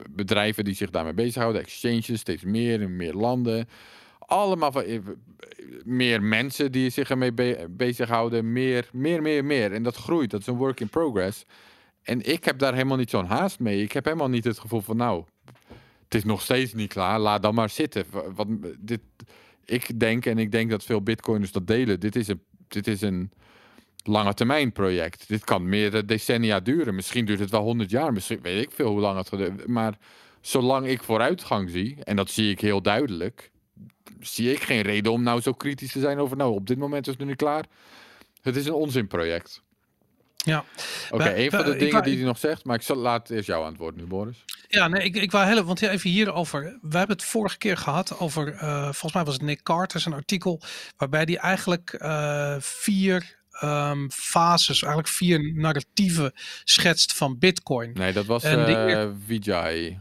Speaker 3: bedrijven die zich daarmee bezighouden. Exchanges, steeds meer in meer landen. Allemaal van, eh, meer mensen die zich ermee be bezighouden. Meer, meer, meer, meer. En dat groeit. Dat is een work in progress. En ik heb daar helemaal niet zo'n haast mee. Ik heb helemaal niet het gevoel van, nou, het is nog steeds niet klaar. Laat dan maar zitten. Wa- Wat, dit, ik denk, en ik denk dat veel bitcoiners dat delen, dit is een, dit is een lange termijn project. Dit kan meerdere decennia duren. Misschien duurt het wel 100 jaar. Misschien weet ik veel hoe lang het gaat. Maar zolang ik vooruitgang zie, en dat zie ik heel duidelijk, zie ik geen reden om nou zo kritisch te zijn over, nou, op dit moment is het nu niet klaar. Het is een onzinproject.
Speaker 1: ja.
Speaker 3: Oké,
Speaker 1: Wij-
Speaker 3: een van de dingen
Speaker 1: wou-
Speaker 3: die hij nog zegt, maar ik zal, laat eerst jouw antwoord nu, Boris.
Speaker 1: Ja, nee, ik, ik wou heel want even hierover. We hebben het vorige keer gehad over, eh, volgens mij was het Nick Carter, zijn artikel, waarbij die eigenlijk eh, vier ehm, fases, eigenlijk vier narratieven schetst van Bitcoin.
Speaker 3: Nee, dat was
Speaker 1: En
Speaker 3: eh Vijay.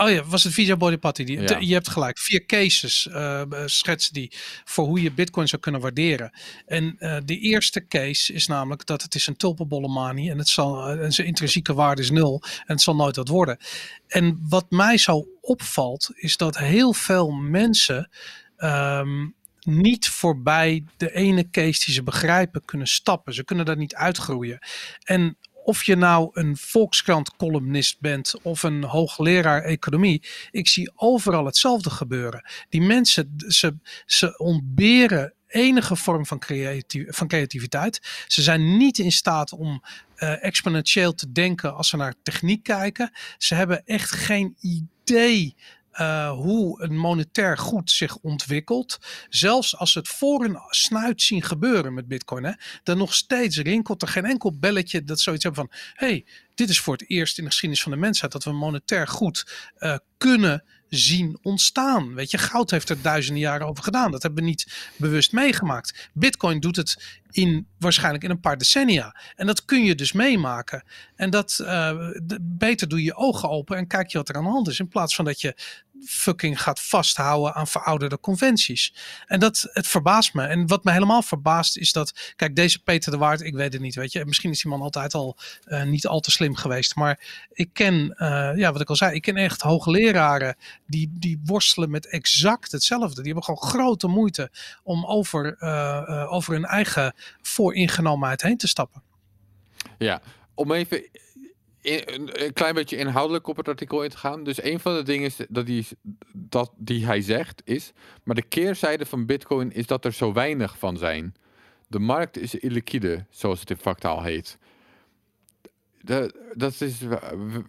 Speaker 1: Oh ja, was het Vijay Bodhipati? Die,
Speaker 3: Ja.
Speaker 1: de- je hebt gelijk. Vier cases eh schetsen die voor hoe je Bitcoin zou kunnen waarderen. En eh, de eerste case is namelijk dat het is een tulpenbollenmanie en het zal eh, en zijn intrinsieke waarde is nul en het zal nooit wat worden. En wat mij zo opvalt is dat heel veel mensen ehm, niet voorbij de ene case die ze begrijpen kunnen stappen. Ze kunnen daar niet uitgroeien. En of je nou een Volkskrant columnist bent of een hoogleraar economie, ik zie overal hetzelfde gebeuren. Die mensen, ze, ze ontberen enige vorm van, van creativiteit. Ze zijn niet in staat om eh, exponentieel te denken als ze naar techniek kijken. Ze hebben echt geen idee uh, hoe een monetair goed zich ontwikkelt. Zelfs als het voor hun snuit zien gebeuren met Bitcoin, hè, dan nog steeds rinkelt er geen enkel belletje dat zoiets hebben van: hey, dit is voor het eerst in de geschiedenis van de mensheid dat we monetair goed uh, kunnen zien ontstaan. Weet je, goud heeft er duizenden jaren over gedaan. Dat hebben we niet bewust meegemaakt. Bitcoin doet het in waarschijnlijk in een paar decennia. En dat kun je dus meemaken. En dat uh, beter doe je ogen open en kijk je wat er aan de hand is. In plaats van dat je fucking gaat vasthouden aan verouderde conventies. En dat, het verbaast me. En wat me helemaal verbaast is dat, kijk, deze Peter de Waard, ik weet het niet, weet je. Misschien is die man altijd al uh, niet al te slim geweest. Maar ik ken, uh, ja, wat ik al zei, ik ken echt hoogleraren die, die worstelen met exact hetzelfde. Die hebben gewoon grote moeite om over, over hun eigen vooringenomenheid heen te stappen.
Speaker 3: Ja, om even een klein beetje inhoudelijk op het artikel in te gaan. Dus een van de dingen dat die, dat die hij zegt is, maar de keerzijde van Bitcoin is dat er zo weinig van zijn. De markt is illiquide, zoals het in vaktaal heet. Dat is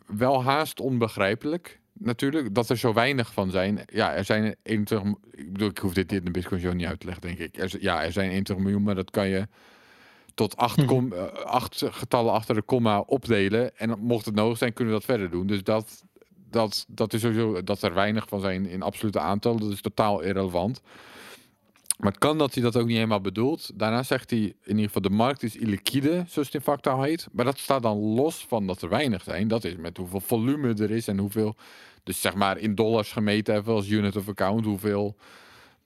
Speaker 3: wel haast onbegrijpelijk, natuurlijk, dat er zo weinig van zijn. Ja, er zijn 21... Ik bedoel, ik hoef dit in de Bitcoin Show niet uit te leggen, denk ik. Er, ja, er zijn 21 miljoen, maar dat kan je tot acht,
Speaker 1: Mhm.
Speaker 3: kom, eh, acht getallen achter de komma opdelen. En mocht het nodig zijn, kunnen we dat verder doen. Dus dat, dat, dat is sowieso dat er weinig van zijn in absolute aantallen. Dat is totaal irrelevant. Maar het kan dat hij dat ook niet helemaal bedoelt. Daarna zegt hij in ieder geval de markt is illiquide, zoals het in vaktaal heet. Maar dat staat dan los van dat er weinig zijn. Dat is met hoeveel volume er is en hoeveel... Dus zeg maar in dollars gemeten even als unit of account. Hoeveel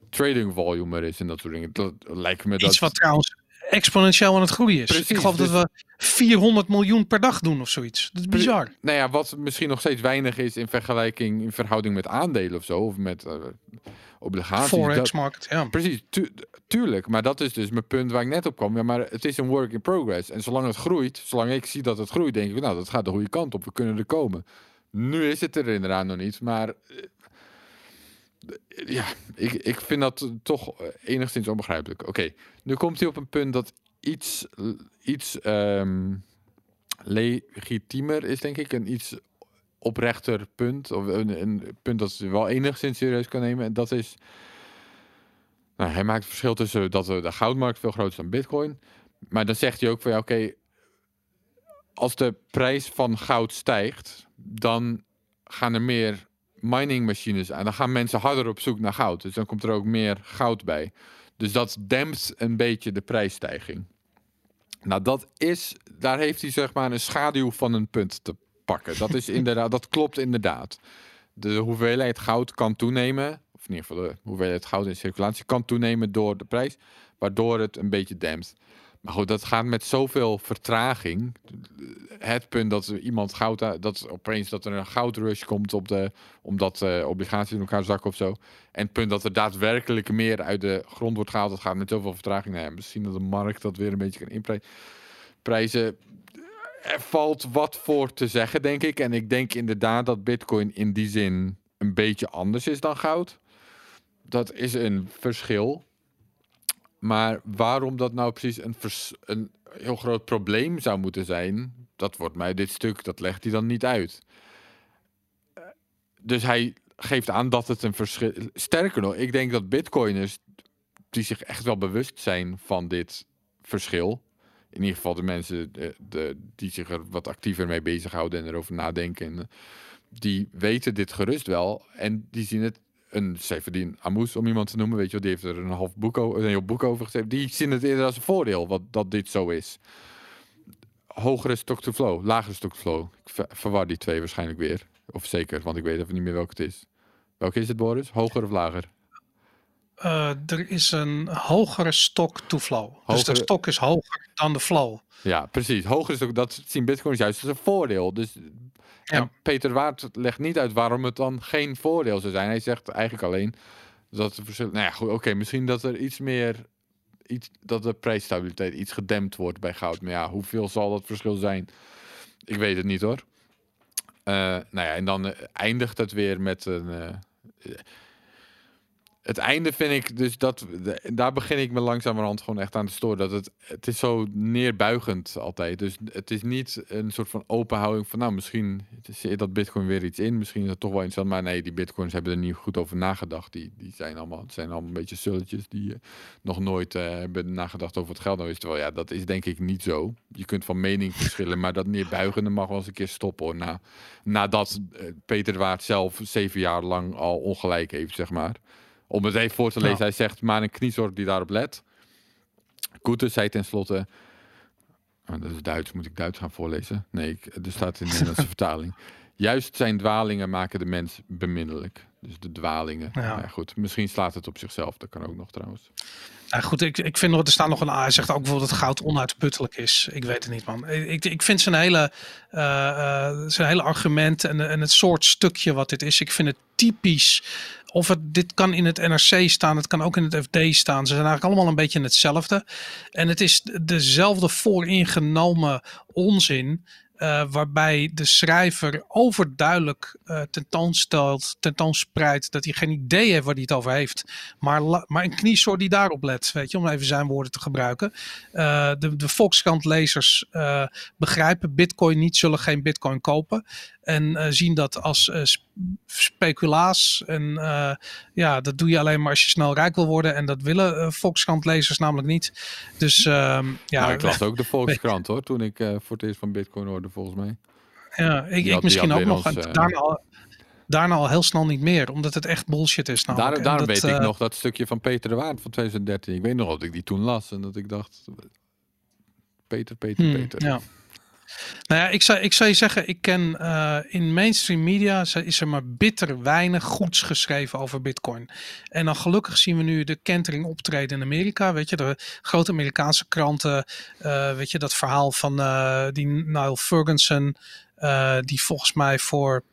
Speaker 3: trading volume er is en dat soort dingen. Dat lijkt me dat...
Speaker 1: Iets wat trouwens exponentieel aan het groeien is.
Speaker 3: Precies,
Speaker 1: ik geloof
Speaker 3: dus-
Speaker 1: dat we 400 miljoen per dag doen of zoiets. Dat is bizar.
Speaker 3: Nou ja, wat misschien nog steeds weinig is in vergelijking, in verhouding met aandelen of zo, of met eh, obligaties.
Speaker 1: Forex market, ja.
Speaker 3: precies, tu- tuurlijk. Maar dat is dus mijn punt waar ik net op kwam. Ja, maar het is een work in progress. En zolang het groeit, zolang ik zie dat het groeit, denk ik, nou, dat gaat de goede kant op. We kunnen er komen. Nu is het er inderdaad nog niet, maar eh, ja, ik, ik vind dat toch enigszins onbegrijpelijk. Oké, nu komt hij op een punt dat iets, iets ehm, legitiemer is, denk ik. Een iets oprechter punt. Of een, een punt dat ze wel enigszins serieus kan nemen. En dat is. Nou, hij maakt het verschil tussen dat de goudmarkt veel groter is dan Bitcoin. Maar dan zegt hij ook van ja, oké. Als de prijs van goud stijgt, dan gaan er meer miningmachines aan. Dan gaan mensen harder op zoek naar goud. Dus dan komt er ook meer goud bij. Dus dat dempt een beetje de prijsstijging. Nou, dat is, daar heeft hij zeg maar een schaduw van een punt te pakken. Dat is <laughs> inderdaad, dat klopt inderdaad. De hoeveelheid goud kan toenemen, of in ieder geval de hoeveelheid goud in circulatie kan toenemen door de prijs, waardoor het een beetje dempt. Maar goed, dat gaat met zoveel vertraging. Het punt dat iemand goud, dat opeens dat er een goudrush komt op de, omdat uh, obligaties in elkaar zakken of zo. En het punt dat er daadwerkelijk meer uit de grond wordt gehaald, dat gaat met zoveel vertraging. Nou ja, misschien dat de markt dat weer een beetje kan inprijzen. Er valt wat voor te zeggen, denk ik. En ik denk inderdaad dat Bitcoin in die zin een beetje anders is dan goud. Dat is een verschil. Maar waarom dat nou precies een, een heel groot probleem zou moeten zijn, dat wordt mij dit stuk, dat legt hij dan niet uit. Dus hij geeft aan dat het een verschil. Sterker nog, ik denk dat Bitcoiners die zich echt wel bewust zijn van dit verschil. In ieder geval de mensen de, die zich er wat actiever mee bezighouden en erover nadenken. Die weten dit gerust wel en die zien het een Severin Amous, om iemand te noemen, weet je wel, die heeft er een half boek, over, een heel boek over geschreven. Die zien het eerder als een voordeel wat, dat dit zo is. Hogere stock-to-flow, lagere stock-to-flow. Ik ver, verwar die twee waarschijnlijk weer. Of zeker, want ik weet even niet meer welke het is. Welke is het, Boris? Hoger of lager?
Speaker 1: Uh, er is een hogere stock-to-flow. Hogere... Dus de stok is hoger dan de flow.
Speaker 3: Ja, precies. Hogere stok, dat zien bitcoins juist als een voordeel. Dus ja. En Peter Waard legt niet uit waarom het dan geen voordeel zou zijn. Hij zegt eigenlijk alleen dat er verschil. Nou ja, goed, oké, okay, misschien dat er iets meer. Iets, dat de prijsstabiliteit iets gedempt wordt bij goud. Maar ja, hoeveel zal dat verschil zijn? Ik weet het niet hoor. Uh, nou ja, en dan uh, eindigt het weer met een. Uh, het einde vind ik dus dat daar begin ik me langzamerhand gewoon echt aan te storen. Dat het, het is zo neerbuigend altijd. Dus het is niet een soort van openhouding van nou misschien zit dat bitcoin weer iets in. Misschien is dat toch wel interessant. Maar nee, die bitcoins hebben er niet goed over nagedacht. Die, die zijn allemaal, zijn allemaal een beetje sulletjes die uh, nog nooit uh, hebben nagedacht over het geld. Nou is terwijl ja, dat is denk ik niet zo. Je kunt van mening <laughs> verschillen, maar dat neerbuigende mag wel eens een keer stoppen hoor. Na, nadat uh, Peter Waard zelf zeven jaar lang al ongelijk heeft, zeg maar. Om het even voor te lezen, hij zegt maar een kniezorg die daarop let. Koete zei tenslotte, oh, dat is Duits, moet ik Duits gaan voorlezen? Nee, ik, er staat in de Nederlandse <laughs> vertaling. Juist zijn dwalingen maken de mens beminnelijk. Dus de dwalingen. Ja. Nou ja, goed, misschien slaat het op zichzelf, dat kan ook nog trouwens.
Speaker 1: Ja, goed, ik, ik vind nog, er staat nog een. Hij zegt ook bijvoorbeeld dat goud onuitputtelijk is. Ik weet het niet, man. Ik, ik vind zijn hele, uh, uh, zijn hele argument en, en het soort stukje wat dit is. Ik vind het typisch. Of het, dit kan in het NRC staan, het kan ook in het FD staan. Ze zijn eigenlijk allemaal een beetje hetzelfde. En het is dezelfde vooringenomen onzin Uh, waarbij de schrijver overduidelijk uh, tentoonstelt, tentoonspreidt dat hij geen idee heeft waar hij het over heeft. Maar, maar een kniesoor die daarop let, weet je, om even zijn woorden te gebruiken. Uh, de, de Volkskrant-lezers begrijpen Bitcoin niet, zullen geen Bitcoin kopen. En zien dat als speculaas. En ja, dat doe je alleen maar als je snel rijk wil worden. En dat willen Volkskrant-lezers namelijk niet. Dus ehm, ja.
Speaker 3: Nou, ik las ook de <laughs> Volkskrant hoor, toen ik voor het eerst van Bitcoin hoorde volgens mij.
Speaker 1: Ja, ik, ik misschien ook nog. Ons, daarna, al, daarna al heel snel niet meer, omdat het echt bullshit is.
Speaker 3: Daar, daarom weet ik eh, nog dat stukje van Peter de Waard van 2013. Ik weet nog dat ik die toen las en dat ik dacht... Peter, Peter, hmm, Peter.
Speaker 1: Ja. Nou ja, ik zou, ik je zeggen, ik ken uh, in mainstream media is er maar bitter weinig goeds geschreven over Bitcoin. En dan gelukkig zien we nu de kentering optreden in Amerika. Weet je, de grote Amerikaanse kranten, uh, weet je, dat verhaal van uh, die Niall Ferguson, die volgens mij voor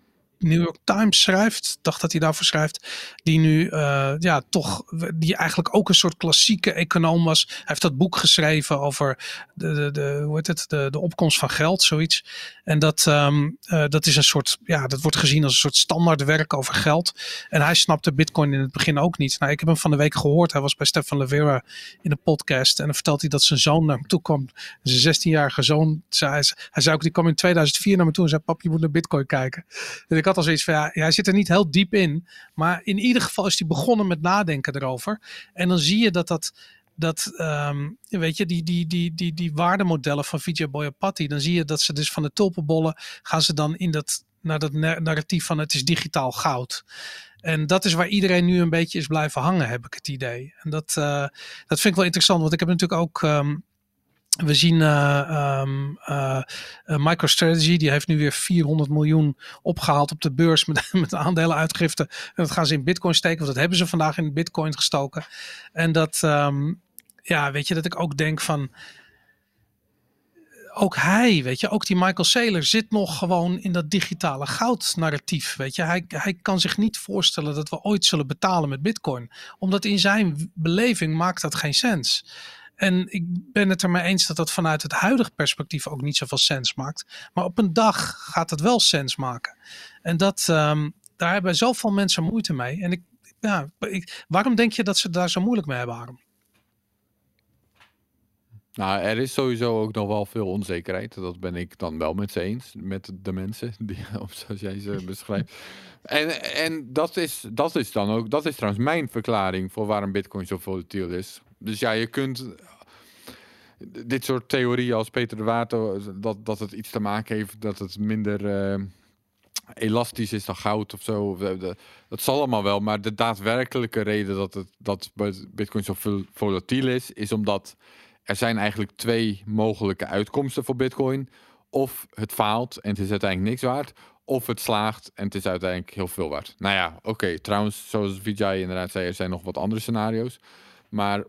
Speaker 1: New York Times schrijft, dacht dat hij daarvoor schrijft, die nu uh, ja toch, die eigenlijk ook een soort klassieke econoom was. Hij heeft dat boek geschreven over de, de, de hoe heet het, de, de opkomst van geld, zoiets. En dat, um, uh, dat is een soort, ja, dat wordt gezien als een soort standaard werk over geld. En hij snapte Bitcoin in het begin ook niet. Nou, ik heb hem van de week gehoord. Hij was bij Stefan Levera in een podcast en dan vertelt hij dat zijn zoon naar hem toe kwam. Zijn 16-jarige zoon, zei, hij zei ook, die kwam in 2004 naar me toe en zei, pap, je moet naar Bitcoin kijken. En ik had al zoiets van, ja, hij zit er niet heel diep in. Maar in ieder geval is hij begonnen met nadenken erover. En dan zie je dat dat dat, um, weet je, die, die, die, die, die waardemodellen van Vijay Boyapati, dan zie je dat ze dus van de tulpenbollen gaan ze dan in dat, naar dat narratief van het is digitaal goud. En dat is waar iedereen nu een beetje is blijven hangen, heb ik het idee. En dat, uh, dat vind ik wel interessant, want ik heb natuurlijk ook um, we zien uh, um, uh, MicroStrategy, die heeft nu weer 400 miljoen opgehaald op de beurs met, <laughs> met aandelenuitgifte. En dat gaan ze in Bitcoin steken, want dat hebben ze vandaag in Bitcoin gestoken. En dat, um, ja, weet je, dat ik ook denk van. Ook hij, weet je, ook die Michael Saylor zit nog gewoon in dat digitale goud-narratief. Weet je, hij, hij kan zich niet voorstellen dat we ooit zullen betalen met Bitcoin, omdat in zijn beleving maakt dat geen sens. En ik ben het er mee eens dat dat vanuit het huidige perspectief ook niet zoveel sens maakt. Maar op een dag gaat het wel sens maken. En dat, um, daar hebben zoveel mensen moeite mee. En ik, ja, ik, waarom denk je dat ze daar zo moeilijk mee hebben?
Speaker 3: Nou, er is sowieso ook nog wel veel onzekerheid. Dat ben ik dan wel met ze eens. Met de mensen, die, <laughs> zoals jij ze beschrijft. En, en dat, is, dat is dan ook, dat is trouwens mijn verklaring voor waarom Bitcoin zo volatiel is. Dus ja, je kunt dit soort theorieën als Peter de Water, dat, dat het iets te maken heeft dat het minder uh, elastisch is dan goud of zo. Dat zal allemaal wel, maar de daadwerkelijke reden dat, het, dat Bitcoin zo volatiel is, is omdat er zijn eigenlijk twee mogelijke uitkomsten voor Bitcoin. Of het faalt en het is uiteindelijk niks waard. Of het slaagt en het is uiteindelijk heel veel waard. Nou ja, oké. Trouwens, zoals Vijay inderdaad zei, er zijn nog wat andere scenario's. Maar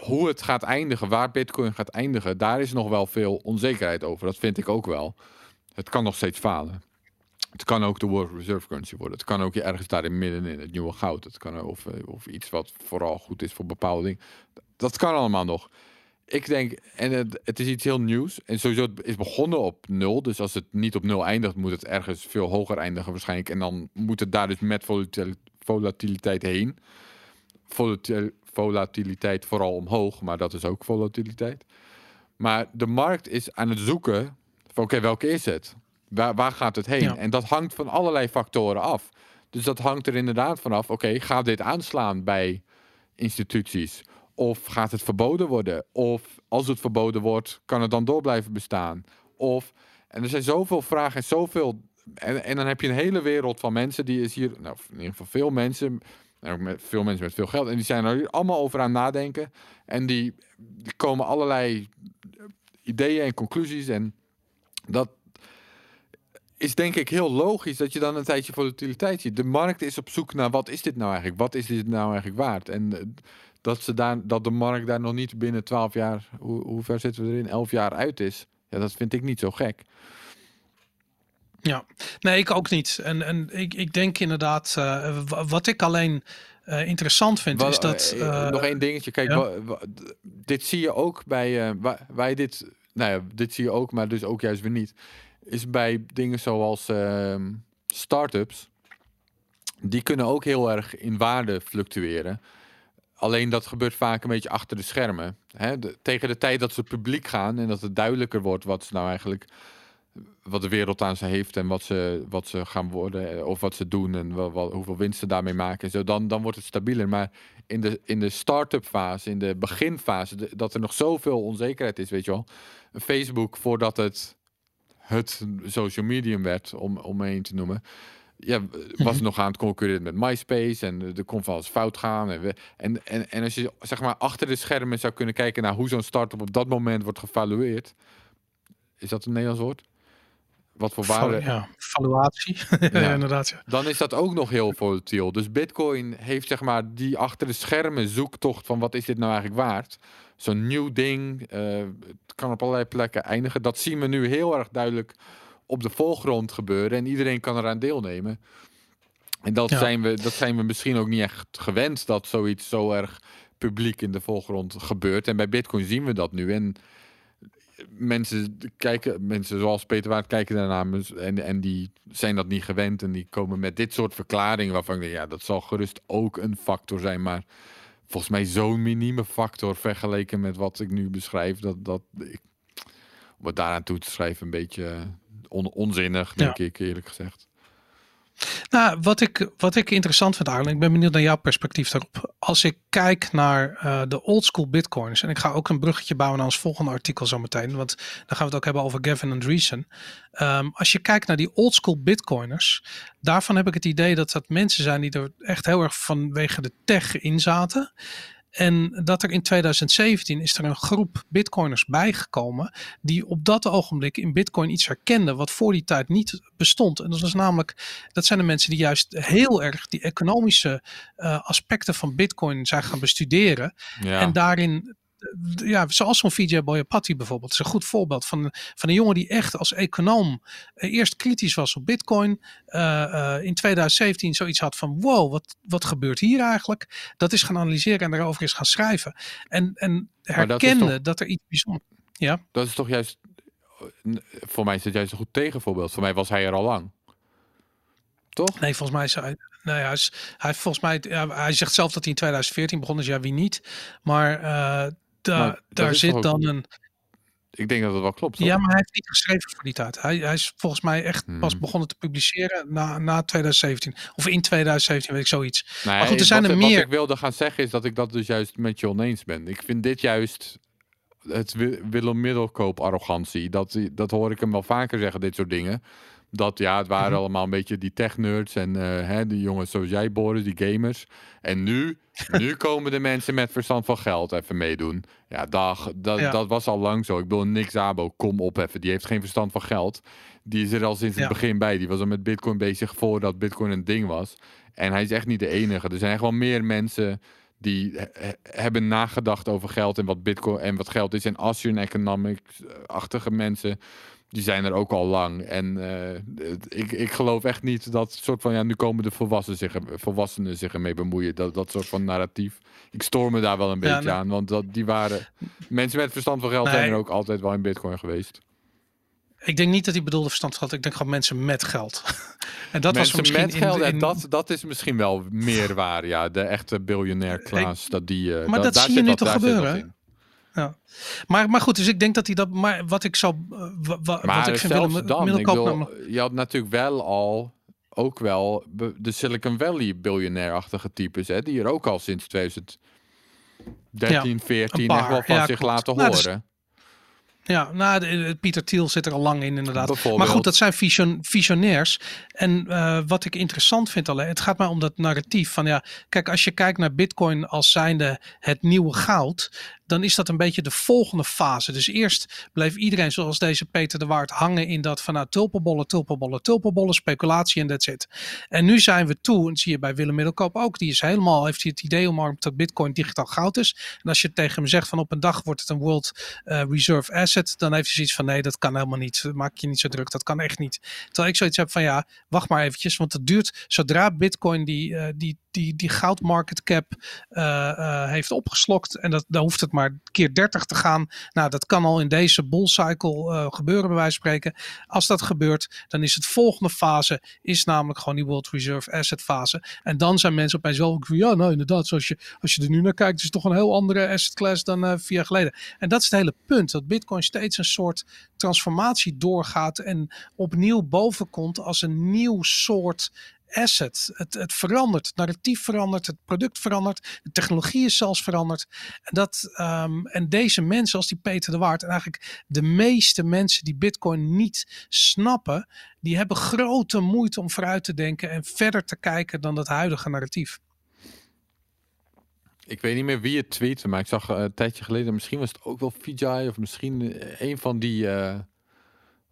Speaker 3: hoe het gaat eindigen, waar Bitcoin gaat eindigen, daar is nog wel veel onzekerheid over. Dat vind ik ook wel. Het kan nog steeds falen. Het kan ook de World Reserve Currency worden. Het kan ook ergens midden in het nieuwe goud. Het kan of, eh, of iets wat vooral goed is voor bepaalde dingen. Dat kan allemaal nog. Ik denk, en het, het is iets heel nieuws. En sowieso het is begonnen op nul. Dus als het niet op nul eindigt, moet het ergens veel hoger eindigen waarschijnlijk. En dan moet het daar dus met volatiliteit heen. Volatiliteit vooral omhoog, maar dat is ook volatiliteit. Maar de markt is aan het zoeken van oké, welke is het? Waar, waar gaat het heen? En dat hangt van allerlei factoren af. Dus dat hangt er inderdaad vanaf, oké, gaat dit aanslaan bij instituties? Of gaat het verboden worden? Of als het verboden wordt, kan het dan door blijven bestaan? Of, en er zijn zoveel vragen en zoveel. En, en dan heb je een hele wereld van mensen die is hier, nou, in ieder geval veel mensen en ook met veel mensen met veel geld. En die zijn er allemaal over aan nadenken. En die, die komen allerlei ideeën en conclusies. En dat is denk ik heel logisch dat je dan een tijdje volatiliteit ziet. De markt is op zoek naar wat is dit nou eigenlijk? Wat is dit nou eigenlijk waard? En eh, dat, ze daar, dat de markt daar nog niet binnen 12 jaar, hoe, hoe ver zitten we erin, 11 jaar uit is. Ja, dat vind ik niet zo gek.
Speaker 1: Ja, nee, ik ook niet. En, en ik, ik denk inderdaad, uh, wat ik alleen uh, interessant vind, is dat.
Speaker 3: Uh, nog één dingetje. Kijk, ja? dit zie je ook bij waar, je dit nou ja, dit zie je ook, maar dus ook juist weer niet, is bij dingen zoals ehm startups, die kunnen ook heel erg in waarde fluctueren. Alleen dat gebeurt vaak een beetje achter de schermen. Hè? De- tegen de tijd dat ze publiek gaan en dat het duidelijker wordt wat ze nou eigenlijk wat de wereld aan ze heeft en wat ze, wat ze gaan worden eh, of wat ze doen en wel, wel- hoeveel winst ze daarmee maken en zo, dan, dan wordt het stabieler. Maar in de, in de start-up fase, in de beginfase, de- dat er nog zoveel onzekerheid is, weet je wel. Facebook, voordat het het social medium werd, om, om te noemen, ja, was
Speaker 1: Mhm.
Speaker 3: nog aan het concurreren met MySpace en er kon van alles fout gaan. En, we, en, en, en als je zeg maar achter de schermen zou kunnen kijken naar hoe zo'n start-up op dat moment wordt gevalueerd, is dat een Nederlands woord? Wat voor waarde?
Speaker 1: Ja, valuatie. <laughs> ja. Inderdaad. Ja.
Speaker 3: Dan is dat ook nog heel volatiel. Dus Bitcoin heeft zeg maar die achter de schermen zoektocht van wat is dit nou eigenlijk waard. Zo'n nieuw ding, eh, het kan op allerlei plekken eindigen. Dat zien we nu heel erg duidelijk op de voorgrond gebeuren en iedereen kan eraan deelnemen. En dat,
Speaker 1: Ja.
Speaker 3: zijn we, dat zijn we misschien ook niet echt gewend dat zoiets zo erg publiek in de voorgrond gebeurt. En bij Bitcoin zien we dat nu. En mensen kijken, mensen zoals Peter Waard kijken daarnaar en, en die zijn dat niet gewend en die komen met dit soort verklaringen waarvan ik denk, ja, dat zal gerust ook een factor zijn, maar volgens mij zo'n minieme factor vergeleken met wat ik nu beschrijf, dat, dat ik, om het daaraan toe te schrijven een beetje on- onzinnig, denk ik eerlijk gezegd.
Speaker 1: Nou, wat ik, wat ik interessant vind, Arlen, ik ben benieuwd naar jouw perspectief daarop. Als ik kijk naar eh, de oldschool bitcoins, en ik ga ook een bruggetje bouwen naar ons volgende artikel zo meteen, want dan gaan we het ook hebben over Gavin Andreessen. Ehm, als je kijkt naar die oldschool bitcoiners, daarvan heb ik het idee dat dat mensen zijn die er echt heel erg vanwege de tech in zaten. En dat er in 2017 is er een groep bitcoiners bijgekomen die op dat ogenblik in bitcoin iets herkenden wat voor die tijd niet bestond. En dat was namelijk, dat zijn de mensen die juist heel erg die economische eh, aspecten van bitcoin zijn gaan bestuderen.
Speaker 3: Ja.
Speaker 1: En daarin, ja, zoals zo'n VJ Boyapati bijvoorbeeld, is een goed voorbeeld van, van een jongen die echt als econoom eh, eerst kritisch was op bitcoin. eh, eh, in 2017 zoiets had van wow, wat, wat gebeurt hier eigenlijk? Dat is gaan analyseren en daarover is gaan schrijven. En, en
Speaker 3: dat
Speaker 1: herkende
Speaker 3: toch-
Speaker 1: dat er iets bijzonders... Ja,
Speaker 3: Dat is toch juist, voor mij is het juist een goed tegenvoorbeeld. Voor mij was hij er al lang. Toch?
Speaker 1: Nee, volgens mij is hij. Nou ja, hij, is, hij volgens mij. Hij zegt zelf dat hij in 2014 begon, dus ja, wie niet. Maar
Speaker 3: dat
Speaker 1: daar zit dan een.
Speaker 3: Ik denk dat het wel klopt. toch?
Speaker 1: Ja, maar hij heeft niet geschreven voor die tijd. Hij, hij is volgens mij echt pas
Speaker 3: Hmm.
Speaker 1: begonnen te publiceren na, na 2017. Of in 2017, weet ik zoiets.
Speaker 3: Nee,
Speaker 1: Maar goed, er zijn
Speaker 3: wat,
Speaker 1: er
Speaker 3: wat
Speaker 1: meer.
Speaker 3: ik wilde gaan zeggen is dat ik dat dus juist met je oneens ben. Ik vind dit juist het Wi- Willem Middelkoop arrogantie. Dat, dat hoor ik hem wel vaker zeggen, dit soort dingen. Dat ja, het waren
Speaker 1: Mhm.
Speaker 3: allemaal een beetje die tech-nerds en eh, hè, die jongens zoals jij, Boris, die gamers. En nu, <laughs> nu komen de mensen met verstand van geld even meedoen. Ja, dag, dat,
Speaker 1: Ja.
Speaker 3: dat was al lang zo. Ik bedoel, Nick Zabo, kom op even. Die heeft geen verstand van geld. Die is er al sinds het begin bij. Die was al met Bitcoin bezig voordat Bitcoin een ding was. En hij is echt niet de enige. Er zijn echt wel meer mensen die he- he- hebben nagedacht over geld en wat Bitcoin en wat geld is. En Asian economics-achtige mensen, die zijn er ook al lang. En eh, ik, ik geloof echt niet dat soort van ja, nu komen de volwassenen zich, volwassenen zich ermee bemoeien. Dat, dat soort van narratief. Ik stoor me daar wel een
Speaker 1: Ja,
Speaker 3: beetje
Speaker 1: nou-
Speaker 3: aan, want dat, die waren mensen met verstand van geld zijn er ook altijd wel in Bitcoin geweest.
Speaker 1: Ik denk niet dat hij bedoelde verstand van geld. Ik denk gewoon mensen met geld. <laughs> en dat was
Speaker 3: Mensen
Speaker 1: er misschien
Speaker 3: met
Speaker 1: in-
Speaker 3: geld, en dat, dat is misschien wel meer waar. Ja, de echte biljonair Klaas, dat die. eh,
Speaker 1: Maar
Speaker 3: da-
Speaker 1: dat
Speaker 3: daar
Speaker 1: zie je nu toch gebeuren,
Speaker 3: in.
Speaker 1: Maar, maar goed, dus ik denk dat hij dat. Maar wat ik zou. eh, wa- wat
Speaker 3: Maar
Speaker 1: ik vind Willem
Speaker 3: dan, ik
Speaker 1: namelijk-
Speaker 3: je had natuurlijk wel al, ook wel de Silicon Valley biljonair-achtige types, hè, die er ook al sinds 2013, 14
Speaker 1: paar,
Speaker 3: echt wel van
Speaker 1: ja,
Speaker 3: zich
Speaker 1: klopt.
Speaker 3: laten
Speaker 1: Nou, dus-
Speaker 3: horen.
Speaker 1: Ja, nou, de- Pieter Thiel zit er al lang in, inderdaad. Maar goed, dat zijn vision, visionairs. En eh, wat ik interessant vind alleen, het gaat mij om dat narratief van ja, kijk, als je kijkt naar Bitcoin als zijnde het nieuwe goud, dan is dat een beetje de volgende fase. Dus eerst bleef iedereen zoals deze Peter de Waard hangen in dat van nou, tulpenbollen, tulpenbollen, tulpenbollen, speculatie en that's it. En nu zijn we toe, en dat zie je bij Willem Middelkoop ook, die is helemaal, heeft hij het idee omarmd dat Bitcoin digitaal goud is. En als je tegen hem zegt van op een dag wordt het een World eh, Reserve Asset, dan heeft hij zoiets van nee, dat kan helemaal niet. Maak je niet zo druk, dat kan echt niet. Terwijl ik zoiets heb van ja, wacht maar eventjes, want het duurt zodra Bitcoin die, eh, die die, die goud market cap eh, eh, heeft opgeslokt. En dat, dan hoeft het maar keer 30 te gaan. Nou, dat kan al in deze bull cycle uh, gebeuren, bij wijze van spreken. Als dat gebeurt, dan is het volgende fase, is namelijk gewoon die World Reserve Asset fase. En dan zijn mensen opeens wel, ja, nou inderdaad, zoals je, als je er nu naar kijkt, is het toch een heel andere asset class dan uh, vier jaar geleden. En dat is het hele punt, dat Bitcoin steeds een soort transformatie doorgaat en opnieuw bovenkomt als een nieuw soort asset. Het, het verandert, het narratief verandert, het product verandert, de technologie is zelfs veranderd. En, dat, um, en deze mensen als die Peter de Waard, en eigenlijk de meeste mensen die Bitcoin niet snappen, die hebben grote moeite om vooruit te denken en verder te kijken dan het huidige narratief.
Speaker 3: Ik weet niet meer wie het tweette, maar ik zag uh, een tijdje geleden, misschien was het ook wel Vijay of misschien een van die... Uh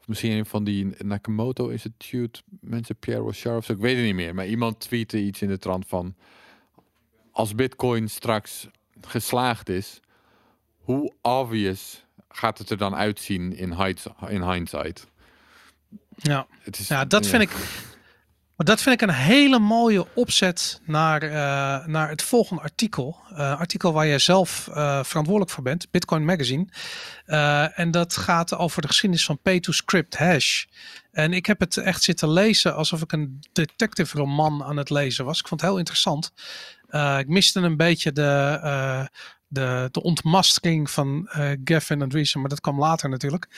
Speaker 3: misschien een van die Nakamoto Institute mensen, Pierre zo, ik weet het niet meer. Maar iemand tweette iets in de trant van, als Bitcoin straks geslaagd is, hoe obvious gaat het er dan uitzien in, in hindsight?
Speaker 1: Ja, het is, ja dat vind ik maar dat vind ik een hele mooie opzet naar, uh, naar het volgende artikel. Uh, artikel waar jij zelf uh, verantwoordelijk voor bent, Bitcoin Magazine. en dat gaat over de geschiedenis van Pay-to-Script hash. En ik heb het echt zitten lezen alsof ik een detective roman aan het lezen was. Ik vond het heel interessant. ik miste een beetje de, de, de ontmastering van Gavin Andreessen, maar dat kwam later natuurlijk.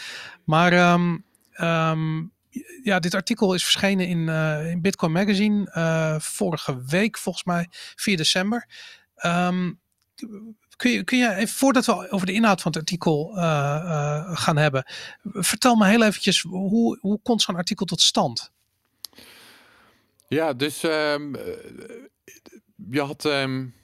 Speaker 1: Maar um, um, ja, dit artikel is verschenen in, uh, in Bitcoin Magazine uh, vorige week, volgens mij 4 december. Um, kun je, kun je even, voordat we over de inhoud van het artikel uh, gaan hebben, vertel me heel eventjes, hoe, hoe komt zo'n artikel tot stand?
Speaker 3: Ja, dus um, je had... Um,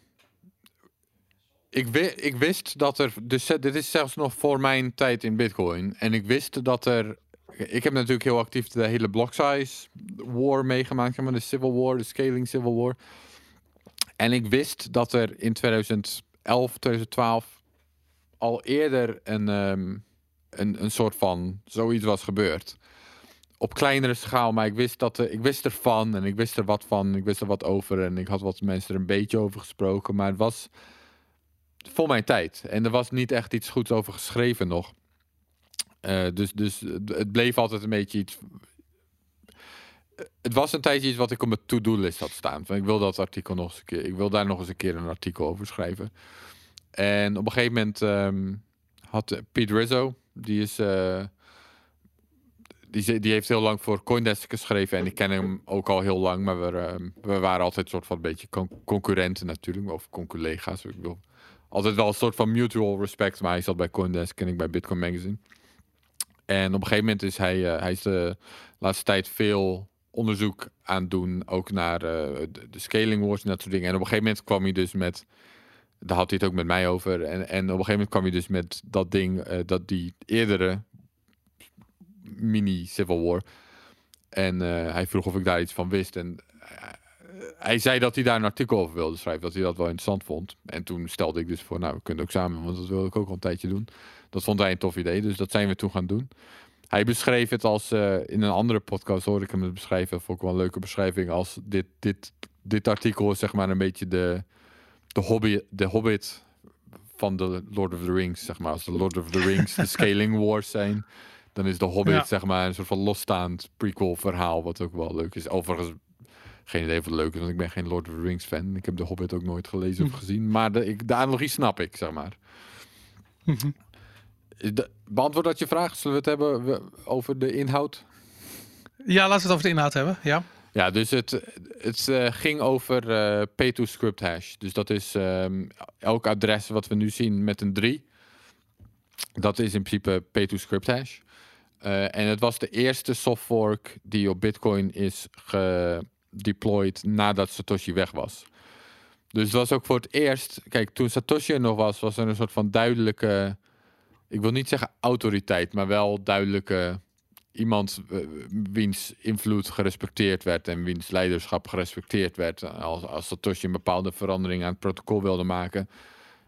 Speaker 3: ik, ik, wist dat er, dus dit is zelfs nog voor mijn tijd in Bitcoin. En ik wist dat er ik heb natuurlijk heel actief de hele block size war meegemaakt, maar de Civil War, de scaling Civil War. En ik wist dat er in 2011, 2012 al eerder een, um, een, een soort van zoiets was gebeurd. Op kleinere schaal, maar ik wist, dat, ik wist ervan en ik wist er wat van. Ik wist er wat over en ik had wat mensen er een beetje over gesproken. Maar het was voor mijn tijd. En er was niet echt iets goeds over geschreven nog. Uh, dus, dus het bleef altijd een beetje iets. Het was een tijdje iets wat ik op mijn to-do-list had staan. Van, ik wil dat artikel nog eens een keer. Ik wil daar nog eens een keer een artikel over schrijven. En op een gegeven moment um, had Pete Rizzo, die is. Uh, die, die heeft heel lang voor Coindesk geschreven en ik ken hem ook al heel lang, maar we, uh, we waren altijd een soort van een beetje con concurrenten natuurlijk, of conculega's. Ik wil altijd wel een soort van mutual respect, maar hij zat bij Coindesk en ik bij Bitcoin Magazine. En op een gegeven moment is hij, uh, hij is de laatste tijd veel onderzoek aan doen, ook naar uh, de, scaling wars en dat soort dingen. En op een gegeven moment kwam hij dus met, daar had hij het ook met mij over. En, en op een gegeven moment kwam hij dus met dat ding, uh, dat die eerdere mini Civil War. En hij vroeg of ik daar iets van wist. En hij zei dat hij daar een artikel over wilde schrijven, dat hij dat wel interessant vond. En toen stelde ik dus voor, nou, we kunnen ook samen, want dat wilde ik ook al een tijdje doen. Dat vond hij een tof idee, dus dat zijn we toen gaan doen. Hij beschreef het als, uh, in een andere podcast hoorde ik hem het beschrijven, dat vond ik wel een leuke beschrijving, als dit, dit, dit artikel is zeg maar een beetje de, de, hobby, de Hobbit van de Lord of the Rings, zeg maar. Als de Lord of the Rings de <laughs> Scaling Wars zijn, dan is de Hobbit zeg maar een soort van losstaand prequel verhaal, wat ook wel leuk is. Overigens geen idee het leuk is, want ik ben geen Lord of the Rings fan. Ik heb de Hobbit ook nooit gelezen of hm. gezien. Maar de, ik, de analogie snap ik, zeg maar. Mhm. De, beantwoord dat je vraag. Zullen we het hebben over de inhoud?
Speaker 1: Ja, laten we het over de inhoud hebben. Ja,
Speaker 3: ja dus het, het uh, ging over uh, pay-to-script hash. Dus dat is um, elk adres wat we nu zien met een 3. Dat is in principe pay-to-script hash. Uh, en het was de eerste soft fork die op Bitcoin is gedeployed nadat Satoshi weg was. Dus het was ook voor het eerst. Kijk, toen Satoshi er nog was, was er een soort van duidelijke ik wil niet zeggen autoriteit, maar wel duidelijke iemand uh, wiens invloed gerespecteerd werd en wiens leiderschap gerespecteerd werd. Als, als Satoshi een bepaalde verandering aan het protocol wilde maken,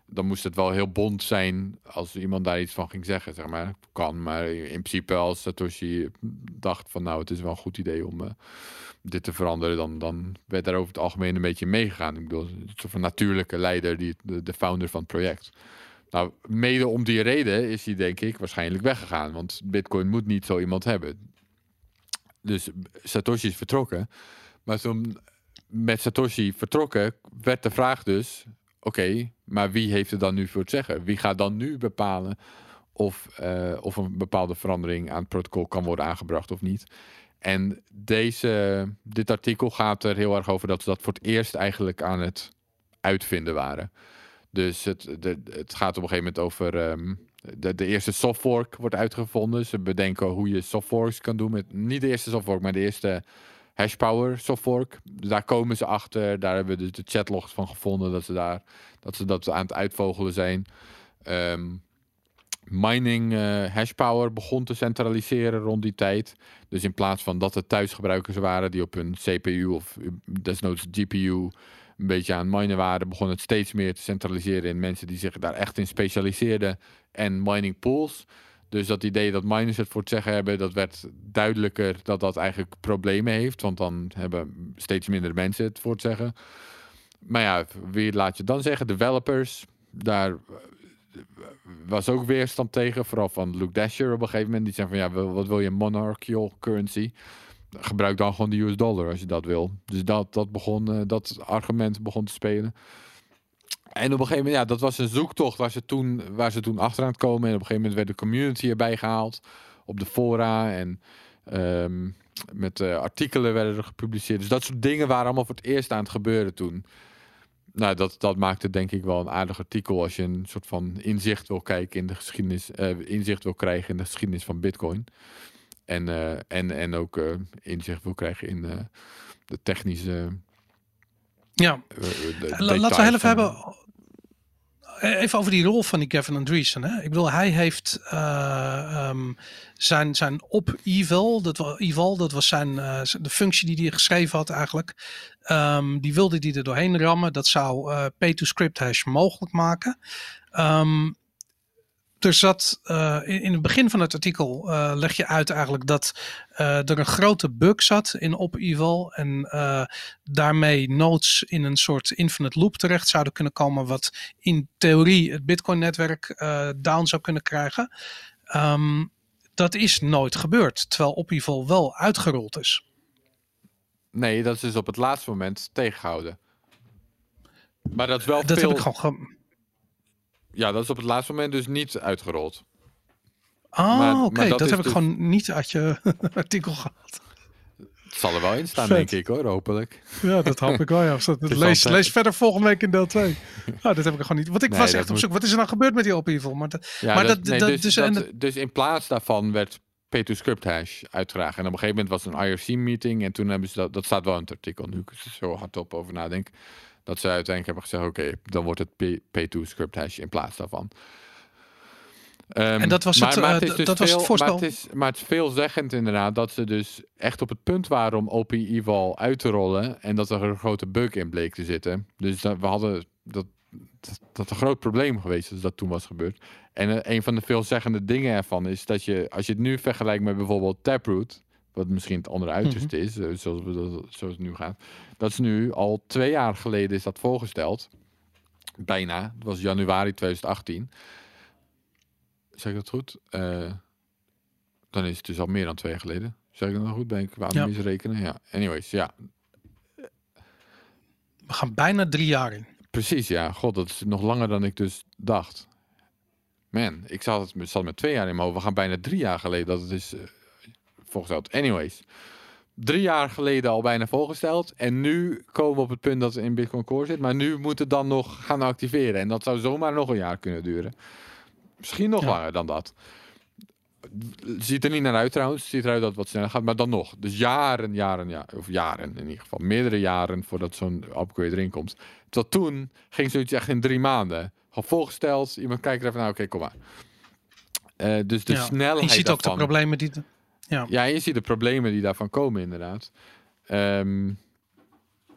Speaker 3: dan moest het wel heel bond zijn als iemand daar iets van ging zeggen, zeg maar. Kan, maar in principe als Satoshi dacht van nou, het is wel een goed idee om eh, dit te veranderen, dan, dan werd daar over het algemeen een beetje meegegaan. Ik bedoel, een soort van natuurlijke leider, die, de, de founder van het project. Nou, mede om die reden is hij denk ik waarschijnlijk weggegaan, want Bitcoin moet niet zo iemand hebben. Dus Satoshi is vertrokken, maar toen met Satoshi vertrokken, werd de vraag dus: oké, maar wie heeft er dan nu voor het zeggen? Wie gaat dan nu bepalen of, eh, of een bepaalde verandering aan het protocol kan worden aangebracht of niet? En deze, dit artikel gaat er heel erg over dat ze dat voor het eerst eigenlijk aan het uitvinden waren. Dus het, het gaat op een gegeven moment over. ehm, de, de eerste softfork wordt uitgevonden. Ze bedenken hoe je softforks kan doen. Met, niet de eerste softfork, maar de eerste hashpower softfork. Daar komen ze achter. Daar hebben we dus de chatlogs van gevonden. Dat ze, daar, dat, ze dat aan het uitvogelen zijn. Ehm, mining eh, hashpower begon te centraliseren rond die tijd. Dus in plaats van dat het thuisgebruikers waren die op hun CPU of eh, desnoods GPU een beetje aan minen waren, begon het steeds meer te centraliseren in mensen die zich daar echt in specialiseerden en mining pools. Dus dat idee dat miners het voor het zeggen hebben, dat werd duidelijker dat dat eigenlijk problemen heeft. Want dan hebben steeds minder mensen het voor het zeggen. Maar ja, wie laat je dan zeggen? Developers, daar was ook weerstand tegen. Vooral van Luke Dasher op een gegeven moment. Die zei van ja, wat wil je monarchical currency? Gebruik dan gewoon de US dollar als je dat wil. Dus dat, dat, begon, eh, dat argument begon te spelen. En op een gegeven moment, ja, dat was een zoektocht waar ze toen, waar ze toen achteraan komen. En op een gegeven moment werd de community erbij gehaald op de fora. En ehm, met eh, artikelen werden er gepubliceerd. Dus dat soort dingen waren allemaal voor het eerst aan het gebeuren toen. Nou, dat, dat maakte denk ik wel een aardig artikel als je een soort van inzicht wil kijken in de geschiedenis, eh, inzicht wil krijgen in de geschiedenis van Bitcoin. En, eh, en, en ook eh, inzicht wil krijgen in de technische.
Speaker 1: Ja, laten we heel even hebben. Even over die rol van die Gavin Andreessen. Hè? Ik bedoel, hij heeft eh, ehm, zijn, zijn op Evil, dat was, Evil, dat was zijn, eh, de functie die hij geschreven had eigenlijk. Ehm, die wilde hij er doorheen rammen. Dat zou eh, pay-to-script hash mogelijk maken. Ehm, er zat eh, in, in het begin van het artikel eh, leg je uit eigenlijk dat eh, er een grote bug zat in op Evil en daarmee nodes in een soort infinite loop terecht zouden kunnen komen, wat in theorie het Bitcoin-netwerk eh, down zou kunnen krijgen. Ehm, dat is nooit gebeurd, terwijl op Evil wel uitgerold is.
Speaker 3: Nee, dat is dus op het laatste moment tegengehouden. Maar dat is wel
Speaker 1: Dat
Speaker 3: veel...
Speaker 1: heb ik gewoon.
Speaker 3: Ja, dat is op het laatste moment dus niet uitgerold.
Speaker 1: Ah, oké, dat, heb ik
Speaker 3: dus-
Speaker 1: gewoon niet uit je <laughs> artikel gehad.
Speaker 3: Het zal er wel in staan,
Speaker 1: Vet.
Speaker 3: denk ik hoor, hopelijk.
Speaker 1: Ja, dat hoop ik wel. Ja. <laughs> Lees, lees verder volgende week in deel 2. Nou, <laughs> dat heb ik gewoon niet. Want ik
Speaker 3: Nee,
Speaker 1: was echt op
Speaker 3: moet-
Speaker 1: zoek. Wat is er nou gebeurd met die op? Maar dat,
Speaker 3: Ja,
Speaker 1: Maar
Speaker 3: dat,
Speaker 1: dat-
Speaker 3: nee, dus,
Speaker 1: dus-
Speaker 3: dat- dus, in plaats daarvan werd P2Script hash uitgedragen. En op een gegeven moment was er een IRC-meeting. En toen hebben ze dat, dat staat wel in het artikel, nu ik er zo hardop over nadenk. Dat ze uiteindelijk hebben gezegd, oké, dan wordt het P- P2Script hash in plaats daarvan. Ehm,
Speaker 1: En dat was het,
Speaker 3: maar,
Speaker 1: eh,
Speaker 3: is dus
Speaker 1: dat was het voorspel.
Speaker 3: Maar het, is, maar het is veelzeggend inderdaad dat ze dus echt op het punt waren om OP Eval uit te rollen. En dat er een grote bug in bleek te zitten. Dus dat, we hadden dat, dat, dat een groot probleem geweest als dat toen was gebeurd. En eh, een van de veelzeggende dingen ervan is dat je, als je het nu vergelijkt met bijvoorbeeld Taproot, wat misschien het andere uiterste is, eh, zoals, we dat, zoals het nu gaat. Dat is nu al twee jaar geleden is dat voorgesteld. Bijna. Het was januari 2018. Zeg ik dat goed? Eh, dan is het dus al meer dan twee jaar geleden. Zeg ik dat goed? Ben ik aan
Speaker 1: Ja.
Speaker 3: misrekenen? Ja. Anyways, ja.
Speaker 1: we gaan bijna drie jaar in.
Speaker 3: Precies, ja. God, dat is nog langer dan ik dus dacht. Man, ik zat, het, zat met twee jaar in mijn hoofd. We gaan bijna drie jaar geleden dat het is voorgesteld. Anyways. Drie jaar geleden al bijna voorgesteld. En nu komen we op het punt dat het in Bitcoin Core zit. Maar nu moet het dan nog gaan activeren. En dat zou zomaar nog een jaar kunnen duren. Misschien nog
Speaker 1: Ja.
Speaker 3: langer dan dat. Ziet er niet naar uit trouwens. Ziet eruit dat het wat sneller gaat. Maar dan nog. Dus jaren, jaren, ja, of jaren in ieder geval. Meerdere jaren voordat zo'n upgrade erin komt. Tot toen ging zoiets echt in drie maanden. Gewoon voorgesteld. Iemand kijkt er even naar. Oké, kom maar. Eh, dus de
Speaker 1: Ja.
Speaker 3: Snelheid
Speaker 1: je ziet ook de
Speaker 3: daarvan-
Speaker 1: problemen die. Ja.
Speaker 3: ja, je ziet de problemen die daarvan komen, inderdaad. Ehm,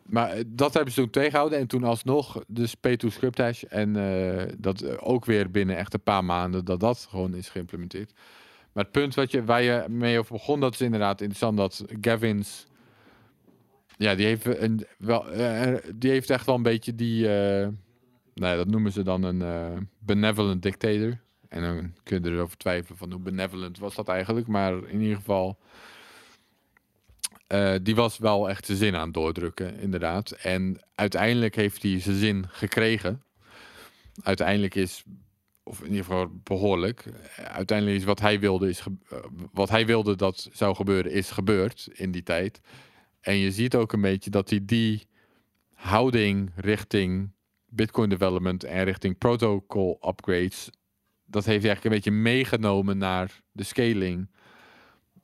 Speaker 3: maar dat hebben ze toen tegengehouden. En toen alsnog dus P2Script hash. En eh, dat eh, ook weer binnen echt een paar maanden dat dat gewoon is geïmplementeerd. Maar het punt wat je, waar je mee over begon, dat is inderdaad interessant dat Gavin's... Ja, die heeft, een, wel, eh, die heeft echt wel een beetje die... ja, dat noemen ze dan een benevolent dictator. En dan kun je erover twijfelen van hoe benevolent was dat eigenlijk. Maar in ieder geval... eh, die was wel echt zijn zin aan het doordrukken, inderdaad. En uiteindelijk heeft hij zijn zin gekregen. Uiteindelijk is, of in ieder geval behoorlijk. eh, Uiteindelijk is wat hij wilde, is eh, wat hij wilde dat zou gebeuren, is gebeurd in die tijd. En je ziet ook een beetje dat hij die houding richting Bitcoin development en richting protocol upgrades, dat heeft eigenlijk een beetje meegenomen naar de scaling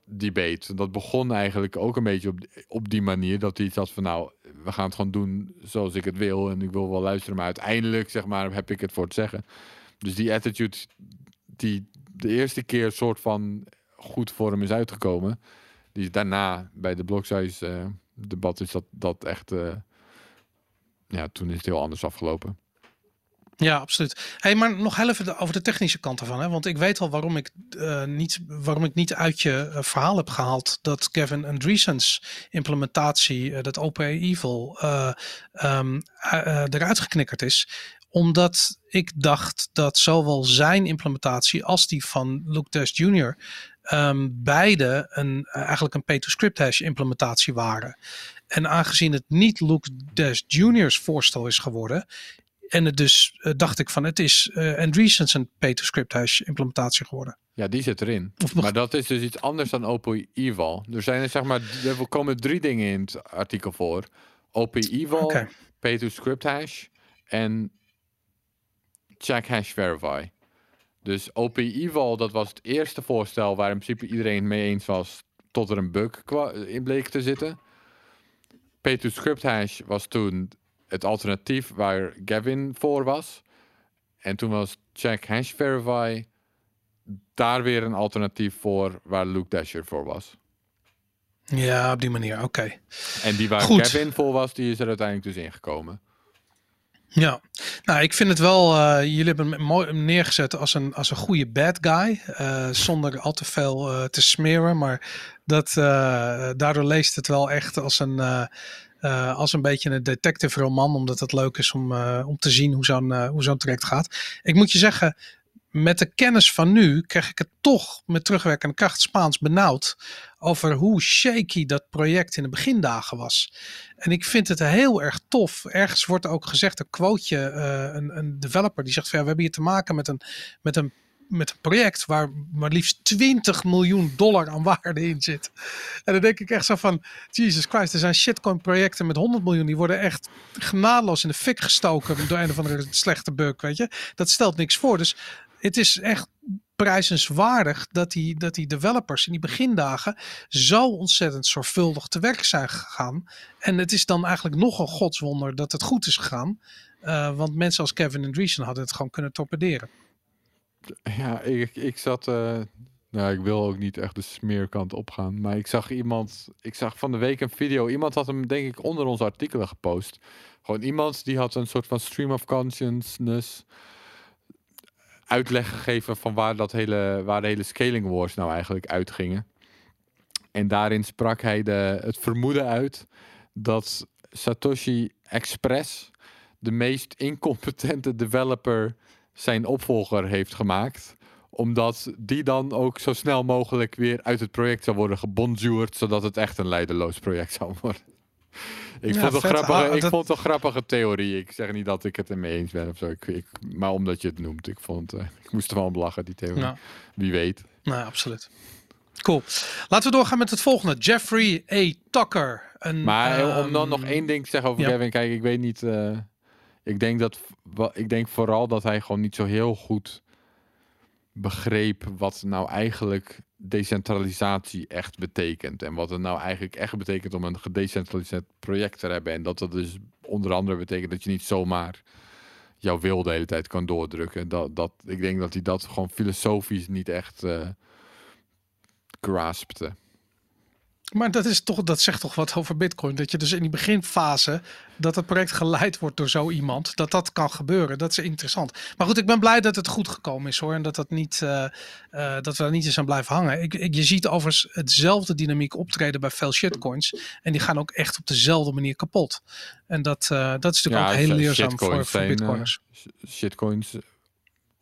Speaker 3: debate. Dat begon eigenlijk ook een beetje op, op die manier dat hij iets had van nou, we gaan het gewoon doen zoals ik het wil en ik wil wel luisteren, maar uiteindelijk zeg maar heb ik het voor het zeggen. Dus die attitude die de eerste keer soort van goed voor hem is uitgekomen, die daarna bij de block size eh, debat is dat dat echt eh, ja, toen is het heel anders afgelopen.
Speaker 1: Ja, absoluut. Hey, maar nog heel even over de technische kant ervan. Hè? Want ik weet al waarom ik, eh, niet, waarom ik niet uit je eh, verhaal heb gehaald dat Gavin Andreessen's implementatie, eh, dat ehm, eh, eh, eruit geknikkerd is. Omdat ik dacht dat zowel zijn implementatie als die van Luke Dash Jr. ehm, beide een, eigenlijk een P2Script hash implementatie waren. En aangezien het niet Luke Dash Jr.'s voorstel is geworden, en het dus eh, dacht ik van het is uh, Andreessen's een P2Script hash implementatie geworden.
Speaker 3: Ja, die zit erin.
Speaker 1: Of nog-
Speaker 3: Maar dat is dus iets anders dan OpenEval. Er zijn er zeg maar, er komen drie dingen in het artikel voor. OpenEval,
Speaker 1: Oké.
Speaker 3: P2Script hash en check hash verify. Dus OpenEval, dat was het eerste voorstel waar in principe iedereen het mee eens was tot er een bug in bleek te zitten. P2Script hash was toen het alternatief waar Gavin voor was. En toen was check hash verify daar weer een alternatief voor waar Luke Dasher voor was.
Speaker 1: Ja, op die manier. Oké.
Speaker 3: En die waar
Speaker 1: Goed.
Speaker 3: Gavin voor was, die is er uiteindelijk dus ingekomen.
Speaker 1: Ja, nou, ik vind het wel. eh, jullie hebben hem mooi neergezet als een, als een goede bad guy. eh, zonder al te veel eh, te smeren. Maar dat, daardoor leest het wel echt als een. Eh, als een beetje een detective roman, omdat het leuk is om, eh, om te zien hoe zo'n eh, hoe zo'n traject gaat. Ik moet je zeggen, met de kennis van nu krijg ik het toch met terugwerkende kracht Spaans benauwd over hoe shaky dat project in de begindagen was. En ik vind het heel erg tof. Ergens wordt ook gezegd, een quoteje, een, een developer die zegt van ja, we hebben hier te maken met een, met een, met een project waar maar liefst 20 miljoen dollar aan waarde in zit. En dan denk ik echt zo van, Jesus Christ, er zijn shitcoin projecten met 100 miljoen, die worden echt genadeloos in de fik gestoken door een of andere slechte bug, weet je. Dat stelt niks voor. Dus het is echt prijzenswaardig dat die, dat die developers in die begindagen zo ontzettend zorgvuldig te werk zijn gegaan. En het is dan eigenlijk nog een godswonder dat het goed is gegaan. Uh, want mensen als Kevin Andreessen hadden het gewoon kunnen torpederen.
Speaker 3: Ja, ik, ik zat. Uh, nou, ik wil ook niet echt de smeerkant opgaan. Maar ik zag iemand. Ik zag van de week een video. Iemand had hem, denk ik, onder onze artikelen gepost. Gewoon iemand die had een soort van stream of consciousness uitleg gegeven van waar, dat hele, waar de hele scaling wars nou eigenlijk uitgingen. En daarin sprak hij de, het vermoeden uit dat Satoshi Express de meest incompetente developer zijn opvolger heeft gemaakt. Omdat die dan ook zo snel mogelijk weer uit het project zou worden gebonjourd, zodat het echt een leideloos project zou worden. Ik,
Speaker 1: Ja,
Speaker 3: vond, het
Speaker 1: vet.
Speaker 3: grappige,
Speaker 1: Ah,
Speaker 3: ik
Speaker 1: dat-
Speaker 3: vond het een grappige theorie. Ik zeg niet dat ik het ermee eens ben of zo. Ik, ik, maar omdat je het noemt, ik, vond, eh, ik moest er wel om lachen, die theorie. Wie weet.
Speaker 1: Nou, absoluut. Cool. Laten we doorgaan met het volgende. Jeffrey A. Tucker. Een,
Speaker 3: Maar om dan
Speaker 1: ehm,
Speaker 3: nog één ding te zeggen over
Speaker 1: ja.
Speaker 3: Kevin. Kijk, ik weet niet. eh, ik, denk dat, ik denk vooral dat hij gewoon niet zo heel goed begreep wat nou eigenlijk decentralisatie echt betekent. En wat het nou eigenlijk echt betekent om een gedecentraliseerd project te hebben. En dat dat dus onder andere betekent dat je niet zomaar jouw wil de hele tijd kan doordrukken. Dat, dat, ik denk dat hij dat gewoon filosofisch niet echt eh graspte.
Speaker 1: Maar dat, is toch, dat zegt toch wat over Bitcoin. Dat je dus in die beginfase. dat het project geleid wordt door zo iemand. dat dat kan gebeuren. Dat is interessant. Maar goed, ik ben blij dat het goed gekomen is hoor. En dat, dat, niet, uh, uh, dat we daar niet eens aan blijven hangen. Ik, ik, je ziet overigens hetzelfde dynamiek optreden bij veel shitcoins. En die gaan ook echt op dezelfde manier kapot. En dat, uh, dat is natuurlijk
Speaker 3: Ja,
Speaker 1: ook heel leerzaam voor, voor
Speaker 3: eh,
Speaker 1: Bitcoiners.
Speaker 3: sh- shitcoins eh,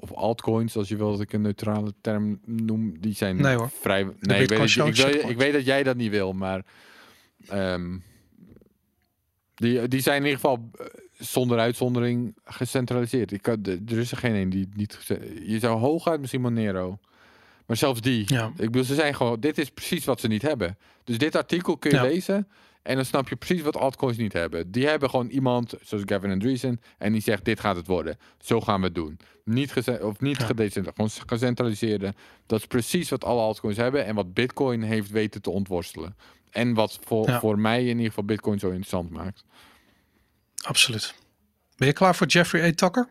Speaker 3: of altcoins, als je wil dat ik een neutrale term noem, die zijn
Speaker 1: Nee, hoor.
Speaker 3: vrij. Nee, ik weet, dat, ik, wil-
Speaker 1: shitcoins.
Speaker 3: ik weet dat jij dat niet wil, maar ehm, die, die zijn in ieder geval eh, zonder uitzondering gecentraliseerd. Ik kan, er is er geen een die niet. Je zou hooguit misschien Monero, maar zelfs die.
Speaker 1: Ja.
Speaker 3: Ik bedoel, ze zijn gewoon. Dit is precies wat ze niet hebben. Dus dit artikel kun je
Speaker 1: Ja.
Speaker 3: lezen. En dan snap je precies wat altcoins niet hebben. Die hebben gewoon iemand, zoals Gavin Andreessen, en die zegt: Dit gaat het worden. Zo gaan we het doen. Niet, of niet
Speaker 1: Ja.
Speaker 3: gedecentraliseerd, gewoon gecentraliseerde. Dat is precies wat alle altcoins hebben en wat Bitcoin heeft weten te ontworstelen. En wat voor,
Speaker 1: Ja.
Speaker 3: voor mij in ieder geval Bitcoin zo interessant maakt.
Speaker 1: Absoluut. Ben je klaar voor Jeffrey A. Tucker?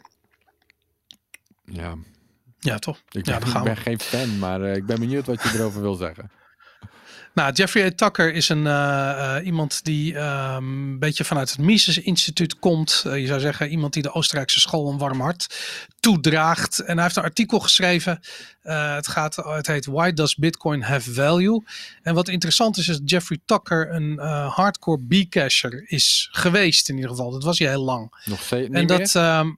Speaker 3: Ja,
Speaker 1: Ja, toch?
Speaker 3: ik ben, ik ben geen fan, maar eh, ik ben benieuwd wat je erover wil zeggen.
Speaker 1: Nou, Jeffrey A. Tucker is een, eh, eh, iemand die ehm, een beetje vanuit het Mises Instituut komt. Eh, je zou zeggen iemand die de Oostenrijkse school een warm hart toedraagt. En hij heeft een artikel geschreven. Het, gaat, het heet Why Does Bitcoin Have Value? En wat interessant is, is dat Jeffrey Tucker een hardcore B-casher is geweest in ieder geval. Dat was hij heel lang.
Speaker 3: Nog steeds niet
Speaker 1: en dat, ehm,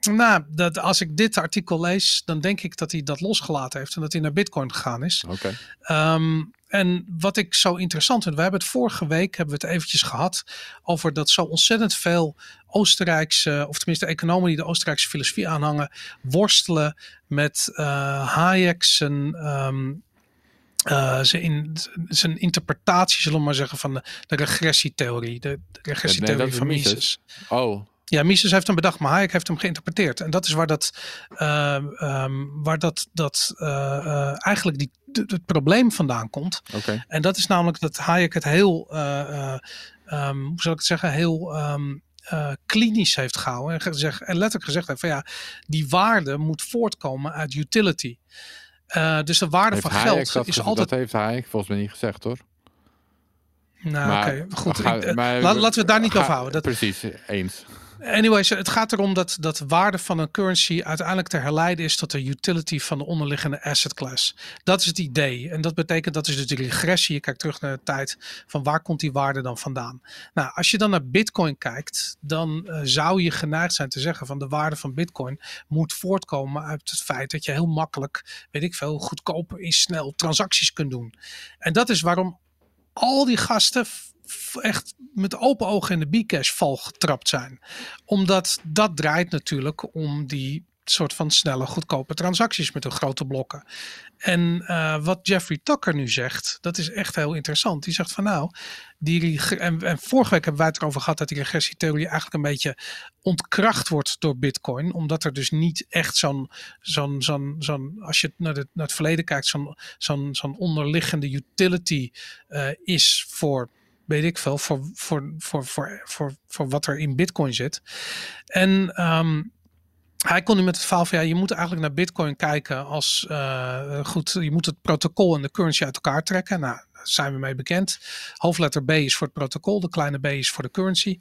Speaker 1: nou, dat, als ik dit artikel lees, dan denk ik dat hij dat losgelaten heeft en dat hij naar Bitcoin gegaan is.
Speaker 3: Oké.
Speaker 1: Ehm, en wat ik zo interessant vind, we hebben het vorige week hebben we het eventjes gehad over dat zo ontzettend veel Oostenrijkse, of tenminste economen die de Oostenrijkse filosofie aanhangen, worstelen met Hayek zijn, eh, zijn, in, zijn interpretatie, zullen we maar zeggen, van de, de regressietheorie. De, de regressietheorie van.
Speaker 3: Mises. Oh,
Speaker 1: Ja, Mises heeft hem bedacht, maar Hayek heeft hem geïnterpreteerd. En dat is waar dat, ehm, ehm, waar dat, dat eh, eh, eigenlijk die, het probleem vandaan komt.
Speaker 3: oké.
Speaker 1: En dat is namelijk dat Hayek het heel, eh, eh, ehm, hoe zal ik het zeggen, heel klinisch heeft gehouden. En, gezegd, en letterlijk gezegd heeft van ja, die waarde moet voortkomen uit utility. Dus de waarde
Speaker 3: Heeft
Speaker 1: van
Speaker 3: Hayek
Speaker 1: geld
Speaker 3: dat
Speaker 1: is altijd.
Speaker 3: Dat heeft Hayek volgens mij niet gezegd hoor.
Speaker 1: Nou, oké, goed.
Speaker 3: Ga-
Speaker 1: ik-
Speaker 3: maar-
Speaker 1: laten we het daar niet over houden. Dat,
Speaker 3: Precies, eens.
Speaker 1: Anyways, het gaat erom dat, dat de waarde van een currency uiteindelijk te herleiden is tot de utility van de onderliggende asset class. Dat is het idee. En dat betekent dat is dus de regressie. Je kijkt terug naar de tijd van waar komt die waarde dan vandaan. Nou, als je dan naar Bitcoin kijkt, dan eh, zou je geneigd zijn te zeggen van de waarde van Bitcoin moet voortkomen uit het feit dat je heel makkelijk, weet ik veel, goedkoop en snel transacties kunt doen. En dat is waarom al die gasten echt met open ogen in de Bcash val getrapt zijn. Omdat dat draait natuurlijk om die soort van snelle, goedkope transacties met hun grote blokken. En eh, wat Jeffrey Tucker nu zegt, dat is echt heel interessant. Die zegt van nou, die en vorige week hebben wij het erover gehad dat die regressietheorie eigenlijk een beetje ontkracht wordt door Bitcoin. Omdat er dus niet echt zo'n, zo'n, zo'n, zo'n als je naar, de, naar het verleden kijkt, zo'n, zo'n, zo'n onderliggende utility eh, is voor weet ik veel, voor, voor, voor, voor, voor, voor wat er in Bitcoin zit. En ehm, hij kon nu met het verhaal van ja, je moet eigenlijk naar Bitcoin kijken als eh, goed, je moet het protocol en de currency uit elkaar trekken. Nou, daar zijn we mee bekend. Hoofdletter B is voor het protocol, de kleine b is voor de currency.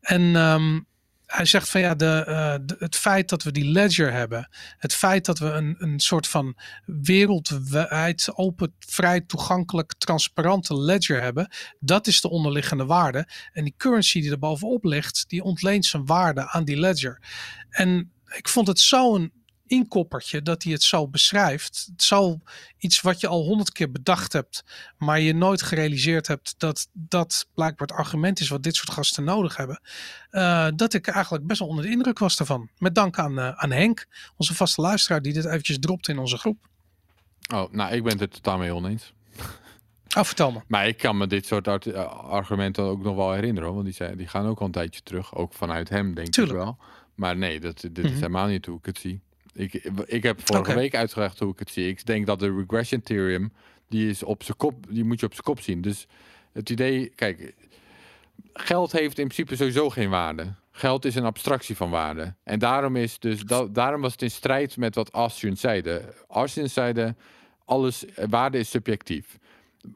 Speaker 1: En ehm, hij zegt van ja, de, eh, de- het feit dat we die ledger hebben, het feit dat we een, een soort van wereldwijd open, vrij toegankelijk, transparante ledger hebben, dat is de onderliggende waarde. En die currency die er bovenop ligt, die ontleent zijn waarde aan die ledger. En ik vond het zo'n inkoppertje dat hij het zo beschrijft. Zo iets wat je al honderd keer bedacht hebt, maar je nooit gerealiseerd hebt dat dat blijkbaar het argument is wat dit soort gasten nodig hebben. eh, dat ik eigenlijk best wel onder de indruk was daarvan. Met dank aan, eh, aan Henk, onze vaste luisteraar, die dit eventjes dropte in onze groep.
Speaker 3: Oh, nou, ik ben het er totaal mee oneens.
Speaker 1: Oh, vertel me.
Speaker 3: Maar ik kan me dit soort eh, argumenten ook nog wel herinneren. Want die, zijn, die gaan ook al een tijdje terug. Ook vanuit hem, denk
Speaker 1: Tuurlijk.
Speaker 3: ik wel. Maar nee, dat, dit
Speaker 1: Mhm.
Speaker 3: is helemaal niet hoe ik het zie. Ik, ik heb vorige week uitgelegd hoe ik het zie. Ik denk dat de regression theorem, die, is op zijn kop, die moet je op zijn kop zien. Dus het idee, kijk, geld heeft in principe sowieso geen waarde. Geld is een abstractie van waarde. En daarom, is dus, da- daarom was het in strijd met wat Austrians zeiden. Austrians zeiden, alles, waarde is subjectief.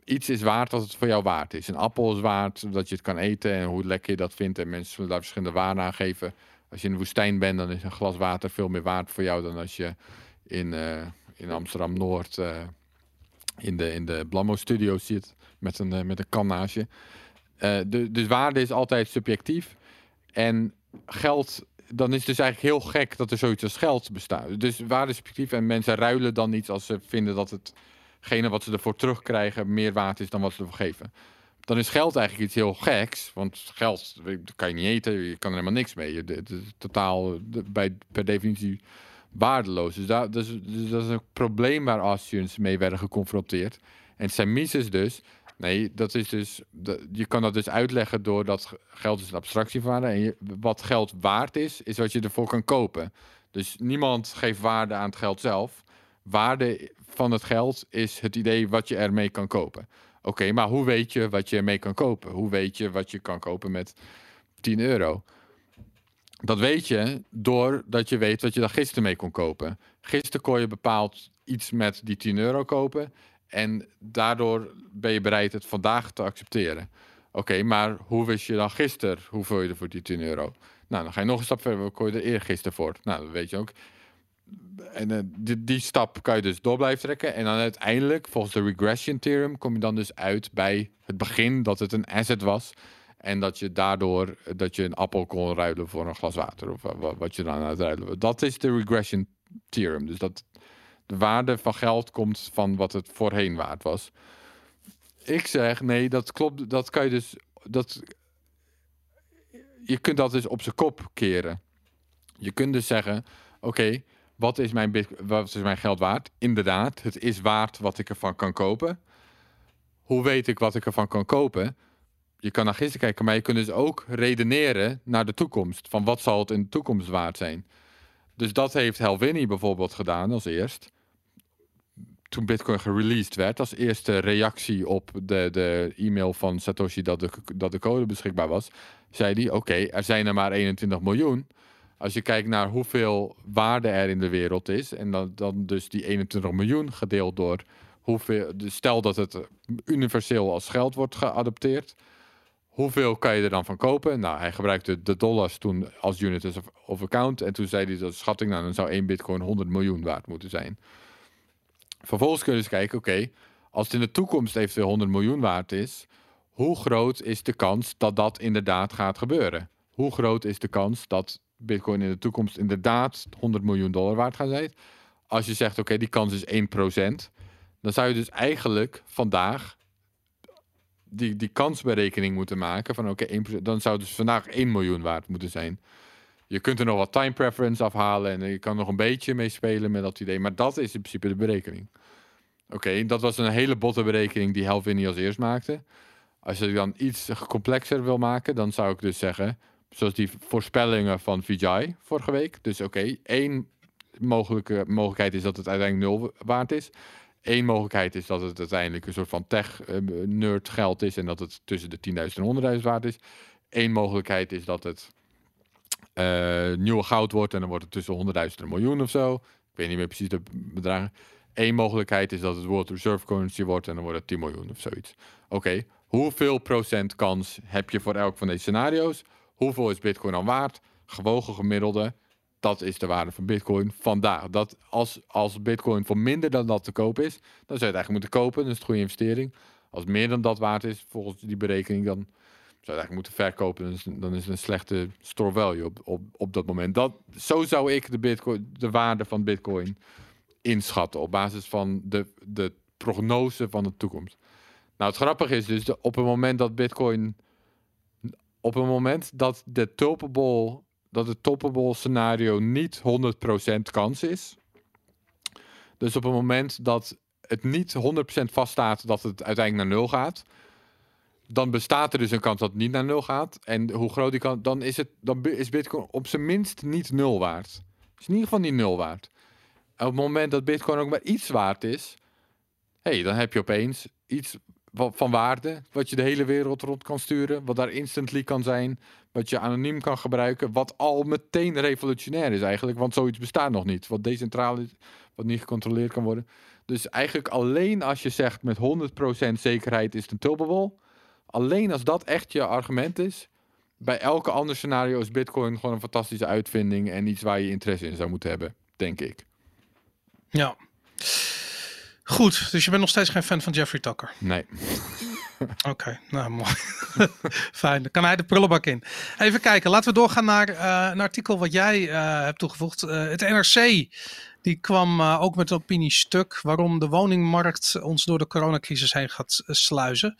Speaker 3: iets is waard wat het voor jou waard is. Een appel is waard dat je het kan eten en hoe lekker je dat vindt. En mensen zullen daar verschillende waarden aan geven. Als je in de woestijn bent, dan is een glas water veel meer waard voor jou dan als je in, eh, in Amsterdam Noord eh, in de, in de Blammo studio zit met een, eh, met een kan de, dus waarde is altijd subjectief. En geld, dan is het dus eigenlijk heel gek dat er zoiets als geld bestaat. Dus waarde is subjectief en mensen ruilen dan iets als ze vinden dat hetgene wat ze ervoor terugkrijgen meer waard is dan wat ze ervoor geven. Dan is geld eigenlijk iets heel geks, want geld kan je niet eten, je kan er helemaal niks mee. Het is totaal bij, per definitie waardeloos. Dus, daar, dus, dus dat is een probleem waar Austrians mee werden geconfronteerd. En zijn Mises dus, nee, dat is dus, je kan dat dus uitleggen door dat ge- geld is een abstractie van. En wat geld waard is, is wat je ervoor kan kopen. Dus niemand geeft waarde aan het geld zelf. Waarde van het geld is het idee wat je ermee kan kopen. Oké, maar hoe weet je wat je ermee kan kopen? Hoe weet je wat je kan kopen met 10 euro? Dat weet je doordat je weet wat je daar gisteren mee kon kopen. Gisteren kon je bepaald iets met die 10 euro kopen. En daardoor ben je bereid het vandaag te accepteren. Oké, maar hoe wist je dan gisteren hoeveel je er voor die 10 euro? Nou, dan ga je nog een stap verder. Wat kon je er eergisteren voor? Nou, dat weet je ook. En eh, die, die stap kan je dus door blijven trekken. En dan uiteindelijk, volgens de regression theorem, kom je dan dus uit bij het begin dat het een asset was. En dat je daardoor eh, dat je een appel kon ruilen voor een glas water. Of wa- wat je dan aan het ruilen. Dat is de regression theorem. Dus dat de waarde van geld komt van wat het voorheen waard was. Ik zeg nee, dat klopt. Dat kan je dus. Dat, je kunt dat dus op zijn kop keren. Je kunt dus zeggen: Oké, wat, is mijn wat is mijn geld waard? Inderdaad, het is waard wat ik ervan kan kopen. Hoe weet ik wat ik ervan kan kopen? Je kan naar gisteren kijken, maar je kunt dus ook redeneren naar de toekomst. Van wat zal het in de toekomst waard zijn? Dus dat heeft Helvini bijvoorbeeld gedaan als eerst. Toen Bitcoin gereleased werd, als eerste reactie op de, de e-mail van Satoshi dat de, dat de code beschikbaar was, zei hij: Oké, er zijn er maar 21 miljoen. Als je kijkt naar hoeveel waarde er in de wereld is, en dan, dan dus die 21 miljoen gedeeld door hoeveel. Dus stel dat het universeel als geld wordt geadopteerd. Hoeveel kan je er dan van kopen? Nou, hij gebruikte de dollars toen als unit of, of account. En toen zei hij dat schatting, nou, dan zou één bitcoin 100 miljoen waard moeten zijn. Vervolgens kun je dus kijken, oké, als het in de toekomst eventueel 100 miljoen waard is, hoe groot is de kans dat dat inderdaad gaat gebeuren? Hoe groot is de kans dat bitcoin in de toekomst inderdaad 100 miljoen dollar waard gaat zijn? Als je zegt, oké, die kans is 1%, dan zou je dus eigenlijk vandaag die, die kansberekening moeten maken van oké, 1%, dan zou dus vandaag 1 miljoen waard moeten zijn. Je kunt er nog wat time preference afhalen en je kan nog een beetje mee spelen met dat idee, maar dat is in principe de berekening. Oké, dat was een hele botte berekening die Helvini als eerst maakte. Als je dan iets complexer wil maken, dan zou ik dus zeggen, zoals die voorspellingen van Vijay vorige week. Dus oké, één mogelijke mogelijkheid is dat het uiteindelijk nul waard is. Eén mogelijkheid is dat het uiteindelijk een soort van tech-nerd geld is en dat het tussen de 10.000 en 100.000 waard is. Eén mogelijkheid is dat het eh, nieuwe goud wordt en dan wordt het tussen 100.000 en een miljoen of zo. Ik weet niet meer precies de bedragen. Eén mogelijkheid is dat het World Reserve Currency wordt en dan wordt het 10 miljoen of zoiets. Oké, hoeveel procent kans heb je voor elk van deze scenario's? Hoeveel is Bitcoin dan waard? Gewogen gemiddelde, dat is de waarde van Bitcoin vandaag. Dat als, als Bitcoin voor minder dan dat te koop is, dan zou je het eigenlijk moeten kopen. Dat is een goede investering. Als meer dan dat waard is, volgens die berekening, dan zou je het eigenlijk moeten verkopen. Dan is, dan is het een slechte store value op, op, op dat moment. Dat, zo zou ik de, Bitcoin, de waarde van Bitcoin inschatten op basis van de, de prognose van de toekomst. Nou, het grappige is dus, de- op het moment dat Bitcoin, op het moment dat de topable, dat het topable scenario niet 100% kans is, dus op het moment dat het niet 100% vaststaat dat het uiteindelijk naar nul gaat, dan bestaat er dus een kans dat het niet naar nul gaat. En hoe groot die kans, dan is, het, dan is Bitcoin op zijn minst niet nul waard. Is in ieder geval niet nul waard. En op het moment dat Bitcoin ook maar iets waard is, hey, dan heb je opeens iets wa- van waarde, wat je de hele wereld rond kan sturen, wat daar instantly kan zijn, wat je anoniem kan gebruiken, wat al meteen revolutionair is eigenlijk, want zoiets bestaat nog niet, wat decentraal is, wat niet gecontroleerd kan worden. Dus eigenlijk alleen als je zegt met 100% zekerheid is het een turbowall. Alleen als dat echt je argument is. Bij elke ander scenario is Bitcoin gewoon een fantastische uitvinding en iets waar je interesse in zou moeten hebben, denk ik.
Speaker 1: Ja. Goed, dus je bent nog steeds geen fan van Jeffrey Tucker.
Speaker 3: Nee. <laughs>
Speaker 1: Oké, nou mooi. <laughs> Fijn, dan kan hij de prullenbak in. Even kijken, laten we doorgaan naar uh, een artikel wat jij uh, hebt toegevoegd. Uh, het NRC, die kwam ook met een opiniestuk waarom de woningmarkt ons door de coronacrisis heen gaat sluizen.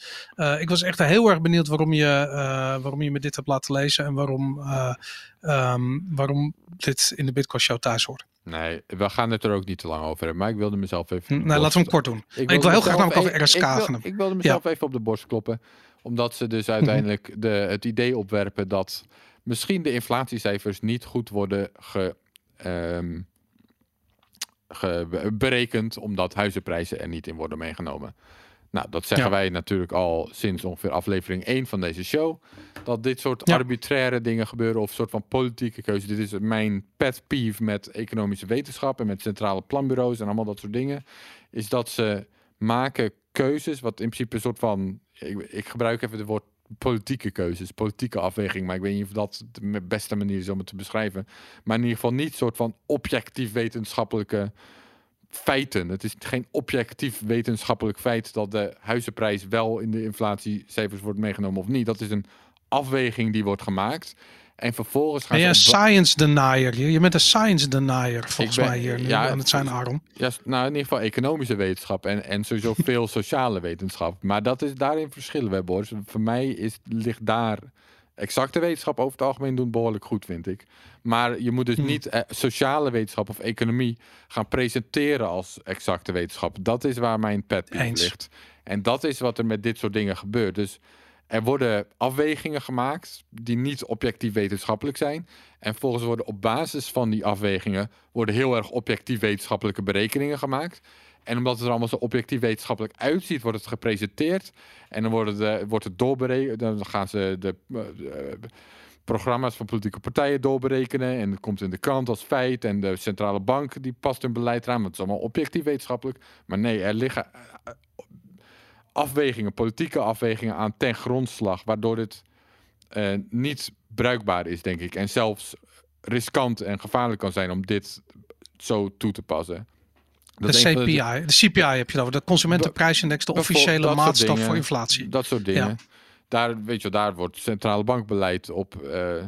Speaker 1: ik was echt heel erg benieuwd waarom je, waarom je me dit hebt laten lezen en waarom, um, waarom dit in de Bitcoin Show thuis hoort.
Speaker 3: Nee, we gaan het er ook niet te lang over hebben. Maar ik wilde mezelf even.
Speaker 1: Nee, laten we hem kort doen. Ik, wil heel graag namelijk over RSK
Speaker 3: gaan Ik wilde mezelf even op de borst kloppen. Omdat ze dus uiteindelijk de, het idee opwerpen dat misschien de inflatiecijfers niet goed worden ge, um, ge, berekend. Omdat huizenprijzen er niet in worden meegenomen. Nou, dat zeggen wij natuurlijk al sinds ongeveer aflevering 1 van deze show. Dat dit soort arbitraire dingen gebeuren of soort van politieke keuzes. Dit is mijn pet peeve met economische wetenschap en met centrale planbureaus en allemaal dat soort dingen. Is dat ze maken keuzes wat in principe een soort van... Ik, ik gebruik even het woord politieke keuzes, politieke afweging. Maar ik weet niet of dat de beste manier is om het te beschrijven. Maar in ieder geval niet soort van objectief wetenschappelijke feiten. Het is geen objectief wetenschappelijk feit dat de huizenprijs wel in de inflatiecijfers wordt meegenomen of niet. Dat is een afweging die wordt gemaakt. En vervolgens gaan
Speaker 1: ben je een science denier? Je bent een science denier volgens mij hier ja, aan het zijn Aaron.
Speaker 3: Ja, nou in ieder geval economische wetenschap en, en sowieso <laughs> veel sociale wetenschap. Maar dat is daarin verschillen we, Boris. Voor mij is, ligt daar exacte wetenschap over het algemeen doen behoorlijk goed, vind ik. Maar je moet dus hmm. niet eh, sociale wetenschap of economie gaan presenteren als exacte wetenschap. Dat is waar mijn pet ligt. En dat is wat er met dit soort dingen gebeurt. Dus er worden afwegingen gemaakt die niet objectief wetenschappelijk zijn. En volgens worden op basis van die afwegingen worden heel erg objectief wetenschappelijke berekeningen gemaakt. En omdat het er allemaal zo objectief wetenschappelijk uitziet, wordt het gepresenteerd. En dan wordt het, wordt het doorberekend. Dan gaan ze de, uh, programma's van politieke partijen doorberekenen. En het komt in de krant als feit. En de centrale bank die past hun beleid aan. Want het is allemaal objectief wetenschappelijk. Maar nee, er liggen eh, afwegingen, politieke afwegingen aan ten grondslag. Waardoor dit uh, niet bruikbaar is, denk ik. En zelfs riskant en gevaarlijk kan zijn om dit zo toe te passen.
Speaker 1: De CPI, de... CPI heb je over, de consumentenprijsindex, de officiële maatstaf voor inflatie.
Speaker 3: Dat soort dingen. Daar, weet je, daar wordt centrale bankbeleid op, uh,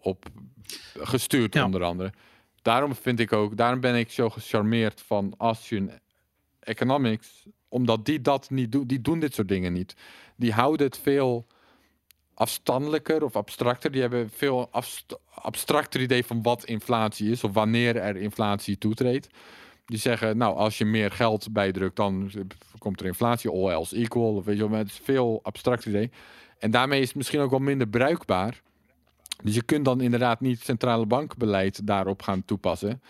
Speaker 3: op gestuurd, onder andere. Daarom vind ik ook, daarom ben ik zo gecharmeerd van Austrian Economics, omdat die dat niet doen, die doen dit soort dingen niet. Die houden het veel afstandelijker of abstracter. Die hebben veel abstracter idee van wat inflatie is of wanneer er inflatie toetreedt. Die zeggen, nou, als je meer geld bijdrukt, dan komt er inflatie, all else equal. Weet je wel, het is veel abstract idee. En daarmee is het misschien ook wel minder bruikbaar. Dus je kunt dan inderdaad niet centrale bankbeleid daarop gaan toepassen.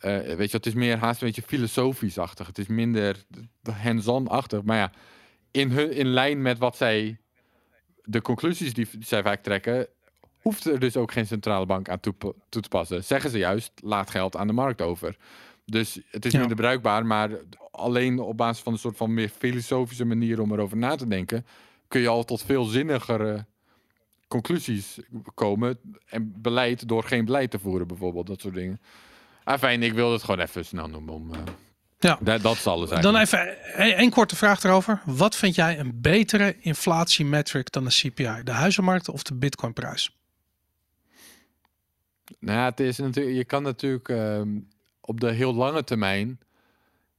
Speaker 3: Uh, weet je, het is meer haast een beetje filosofisch-achtig. Het is minder hands-on-achtig. Maar ja, in, hun, in lijn met wat zij, de conclusies die zij vaak trekken, hoeft er dus ook geen centrale bank aan toe, toe te passen. Zeggen ze juist, laat geld aan de markt over. Dus het is ja. minder bruikbaar, maar alleen op basis van een soort van meer filosofische manier om erover na te denken, kun je al tot veel zinnigere conclusies komen. En beleid door geen beleid te voeren, bijvoorbeeld, dat soort dingen. Ah, fijn, ik wil het gewoon even snel noemen om. Uh, ja, dat, dat is alles
Speaker 1: Dan even één korte vraag erover. Wat vind jij een betere inflatiemetric dan de CPI? De huizenmarkt of de bitcoinprijs?
Speaker 3: Nou, het is natuurlijk, je kan natuurlijk ehm, op de heel lange termijn.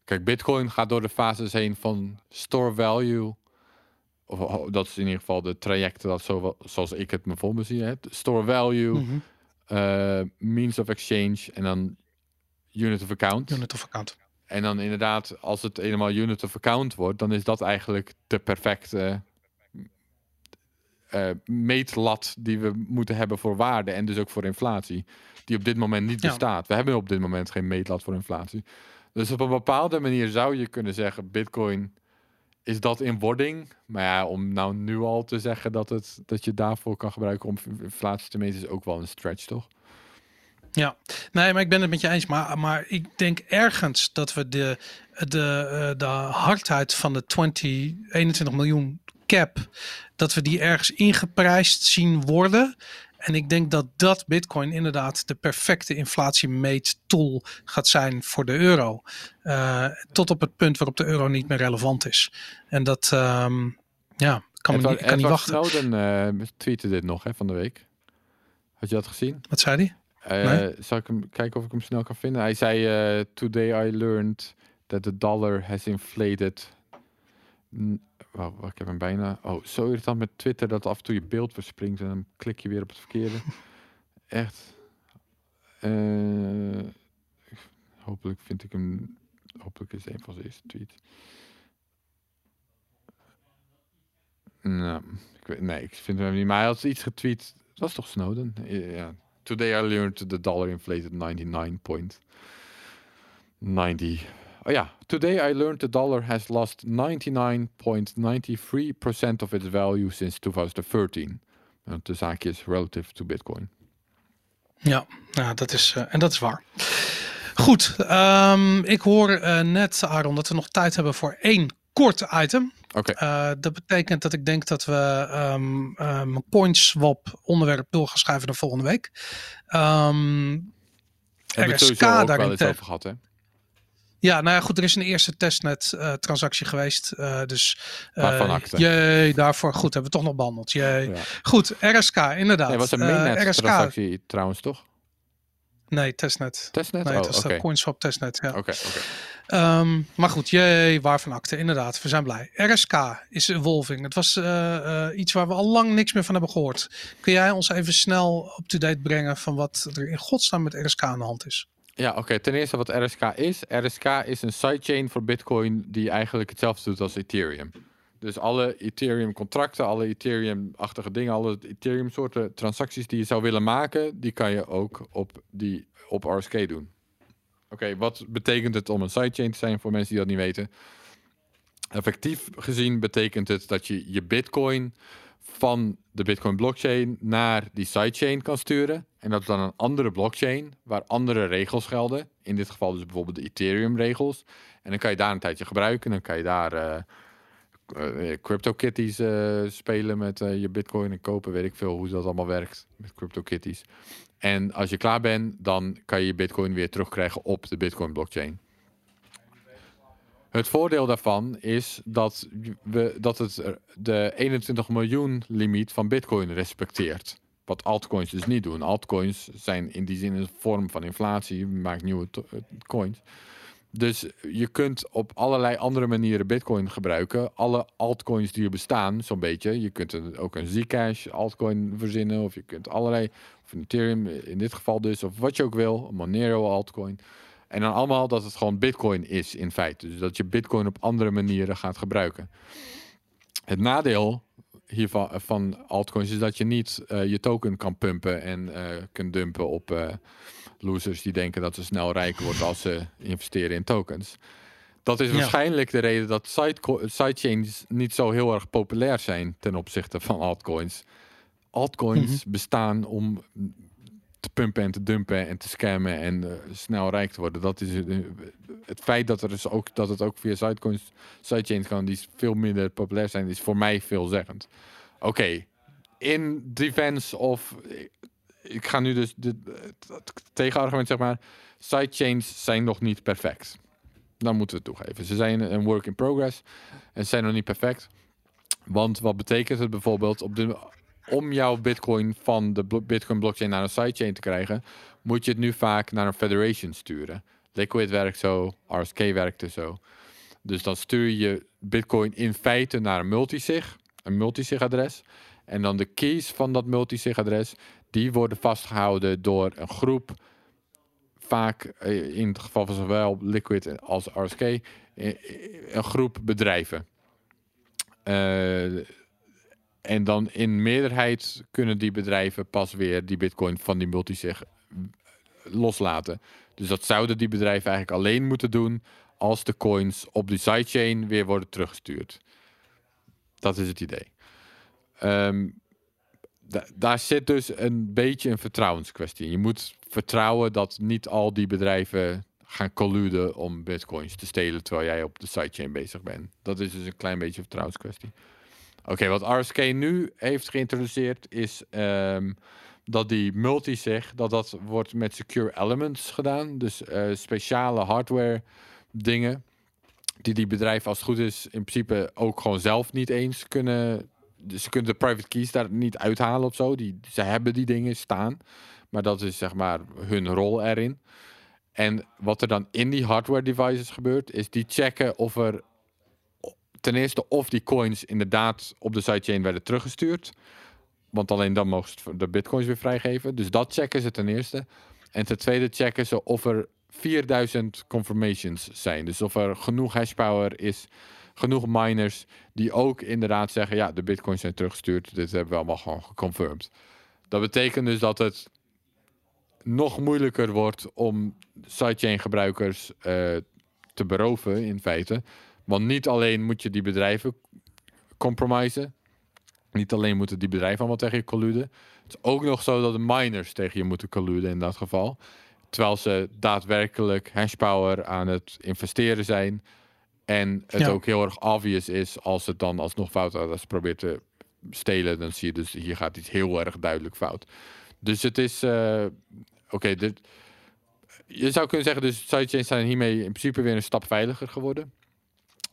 Speaker 3: Kijk, Bitcoin gaat door de fases heen van store value. Of, dat is in ieder geval de trajecten dat zo, zoals ik het me voor me zie. Hè. Store value, mhm. eh, means of exchange en dan unit of account.
Speaker 1: Unit of account.
Speaker 3: En dan inderdaad, als het helemaal unit of account wordt, dan is dat eigenlijk de perfecte uh, meetlat die we moeten hebben voor waarde en dus ook voor inflatie die op dit moment niet bestaat. We hebben op dit moment geen meetlat voor inflatie. Dus op een bepaalde manier zou je kunnen zeggen: Bitcoin is dat in wording. Maar ja, om nou nu al te zeggen dat, het, dat je daarvoor kan gebruiken om inflatie te meten, is ook wel een stretch, toch?
Speaker 1: Ja, nee, maar ik ben het met je eens. Maar, maar ik denk ergens dat we de, de, eh, de hardheid van de 20, 21 miljoen cap, dat we die ergens ingeprijsd zien worden. En ik denk dat dat Bitcoin inderdaad de perfecte inflatiemeettool gaat zijn voor de euro. Uh, tot op het punt waarop de euro niet meer relevant is. En dat, um, ja, kan, me niet, kan niet wachten.
Speaker 3: Snowden uh, tweette dit nog hè, van de week. Had je dat gezien?
Speaker 1: Wat zei hij?
Speaker 3: Uh, nee? Zal ik hem kijken of ik hem snel kan vinden? Hij zei: Today I learned that the dollar has inflated. Wow, ik heb hem bijna. Oh, zo irritant met Twitter dat af en toe je beeld verspringt en dan klik je weer op het verkeerde. <laughs> Echt. Uh, hopelijk vind ik hem. Hopelijk is het een van zijn eerste tweets. Nou, ik weet, nee, ik vind hem niet. Maar hij had iets getweet. Dat was toch Snowden? Ja. Today I learned the dollar inflated 99.90. Oh ja, today I learned the dollar has lost 99.93% of its value since 2013. De zaakjes relative to Bitcoin.
Speaker 1: Ja, ja dat is, uh, en dat is waar. Goed, um, ik hoor uh, net, Aaron, dat we nog tijd hebben voor één kort item.
Speaker 3: Oké.
Speaker 1: Okay. Uh, dat betekent dat ik denk dat we um, um, CoinSwap onderwerp door gaan schrijven naar volgende week. Um,
Speaker 3: Heb RSK daar wel eens over gehad, hè?
Speaker 1: Ja, nou ja, goed, er is een eerste testnet uh, transactie geweest. Uh, dus
Speaker 3: acte.
Speaker 1: jee, daarvoor goed, hebben we toch nog behandeld. Jee. Ja. Goed, RSK, inderdaad.
Speaker 3: Nee, was een mainnet RSK... transactie trouwens, toch?
Speaker 1: Nee, testnet.
Speaker 3: Testnet?
Speaker 1: Nee,
Speaker 3: oh, okay.
Speaker 1: de CoinSwap testnet, ja.
Speaker 3: Oké, okay, oké.
Speaker 1: Okay. Um, maar goed, jee, waarvan acte, inderdaad. We zijn blij. RSK is evolving. Het was uh, uh, iets waar we al lang niks meer van hebben gehoord. Kun jij ons even snel up-to-date brengen van wat er in godsnaam met RSK aan de hand is?
Speaker 3: Ja, oké. Ten eerste wat RSK is. RSK is een sidechain voor Bitcoin die eigenlijk hetzelfde doet als Ethereum. Dus alle Ethereum-contracten, alle Ethereum-achtige dingen, alle Ethereum-soorten transacties die je zou willen maken, die kan je ook op, die, op RSK doen. Oké, wat betekent het om een sidechain te zijn voor mensen die dat niet weten? Effectief gezien betekent het dat je je Bitcoin van de Bitcoin blockchain naar die sidechain kan sturen. En dat is dan een andere blockchain waar andere regels gelden. In dit geval dus bijvoorbeeld de Ethereum regels. En dan kan je daar een tijdje gebruiken. Dan kan je daar uh, uh, CryptoKitties uh, spelen met je Bitcoin en kopen. Weet ik veel hoe dat allemaal werkt met CryptoKitties. En als je klaar bent, dan kan je je Bitcoin weer terugkrijgen op de Bitcoin blockchain. Het voordeel daarvan is dat, we, dat het de 21 miljoen limiet van Bitcoin respecteert. Wat altcoins dus niet doen. Altcoins zijn in die zin een vorm van inflatie. Maakt nieuwe coins. Dus je kunt op allerlei andere manieren Bitcoin gebruiken. Alle altcoins die er bestaan, zo'n beetje. Je kunt ook een Zcash altcoin verzinnen. Of je kunt allerlei, of een Ethereum in dit geval dus. Of wat je ook wil. Een Monero altcoin. En dan allemaal dat het gewoon Bitcoin is in feite. Dus dat je Bitcoin op andere manieren gaat gebruiken. Het nadeel hiervan van altcoins is dat je niet uh, je token kan pumpen en uh, kunt dumpen op losers die denken dat ze snel rijk worden als ze investeren in tokens. Dat is ja. waarschijnlijk de reden dat sidechains niet zo heel erg populair zijn ten opzichte van altcoins. Altcoins mm -hmm. bestaan om pumpen en te dumpen en te scammen en uh, snel rijk te worden. Dat is uh, het feit dat er dus ook dat het ook via sidecoins, sidechains kan die veel minder populair zijn, is voor mij veelzeggend. Oké, in defense of ik ga nu dus de, het tegenargument zeg maar, sidechains zijn nog niet perfect. Dan moeten we toegeven. Ze zijn een work in progress en zijn nog niet perfect. Want wat betekent het bijvoorbeeld op de om jouw bitcoin van de bitcoin blockchain naar een sidechain te krijgen, moet je het nu vaak naar een federation sturen. Liquid werkt zo, RSK werkt er zo. Dus dan stuur je bitcoin in feite naar een multisig, een multisig adres. En dan de keys van dat multisig adres, die worden vastgehouden door een groep, vaak in het geval van zowel Liquid als RSK, een groep bedrijven. Uh, en dan in meerderheid kunnen die bedrijven pas weer die bitcoin van die multisig loslaten. Dus dat zouden die bedrijven eigenlijk alleen moeten doen als de coins op die sidechain weer worden teruggestuurd. Dat is het idee. Da- daar zit dus een beetje een vertrouwenskwestie in. Je moet vertrouwen dat niet al die bedrijven gaan colluden om bitcoins te stelen terwijl jij op de sidechain bezig bent. Dat is dus een klein beetje een vertrouwenskwestie. Oké, wat RSK nu heeft geïntroduceerd is ehm, dat die multisig, dat dat wordt met secure elements gedaan. Dus eh, speciale hardware dingen die die bedrijven als het goed is in principe ook gewoon zelf niet eens kunnen. Dus ze kunnen de private keys daar niet uithalen of zo. Die, ze hebben die dingen staan, maar dat is zeg maar hun rol erin. En wat er dan in die hardware devices gebeurt, is die checken of er ten eerste of die coins inderdaad op de sidechain werden teruggestuurd. Want alleen dan mogen de bitcoins weer vrijgeven. Dus dat checken ze ten eerste. En ten tweede checken ze of er 4000 confirmations zijn. Dus of er genoeg hashpower is, genoeg miners die ook inderdaad zeggen: ja, de bitcoins zijn teruggestuurd. Dit hebben we allemaal gewoon geconfirmed. Dat betekent dus dat het nog moeilijker wordt om sidechain gebruikers eh, te beroven in feite. Want niet alleen moet je die bedrijven compromisen. Niet alleen moeten die bedrijven allemaal tegen je colluden. Het is ook nog zo dat de miners tegen je moeten colluden in dat geval. Terwijl ze daadwerkelijk hashpower aan het investeren zijn. En het
Speaker 1: Ja.
Speaker 3: ook heel erg obvious is als het dan alsnog fout. Als ze probeert te stelen, dan zie je dus hier gaat iets heel erg duidelijk fout. Dus het is... eh, Oké. Je zou kunnen zeggen, dus sidechains zijn hiermee in principe weer een stap veiliger geworden.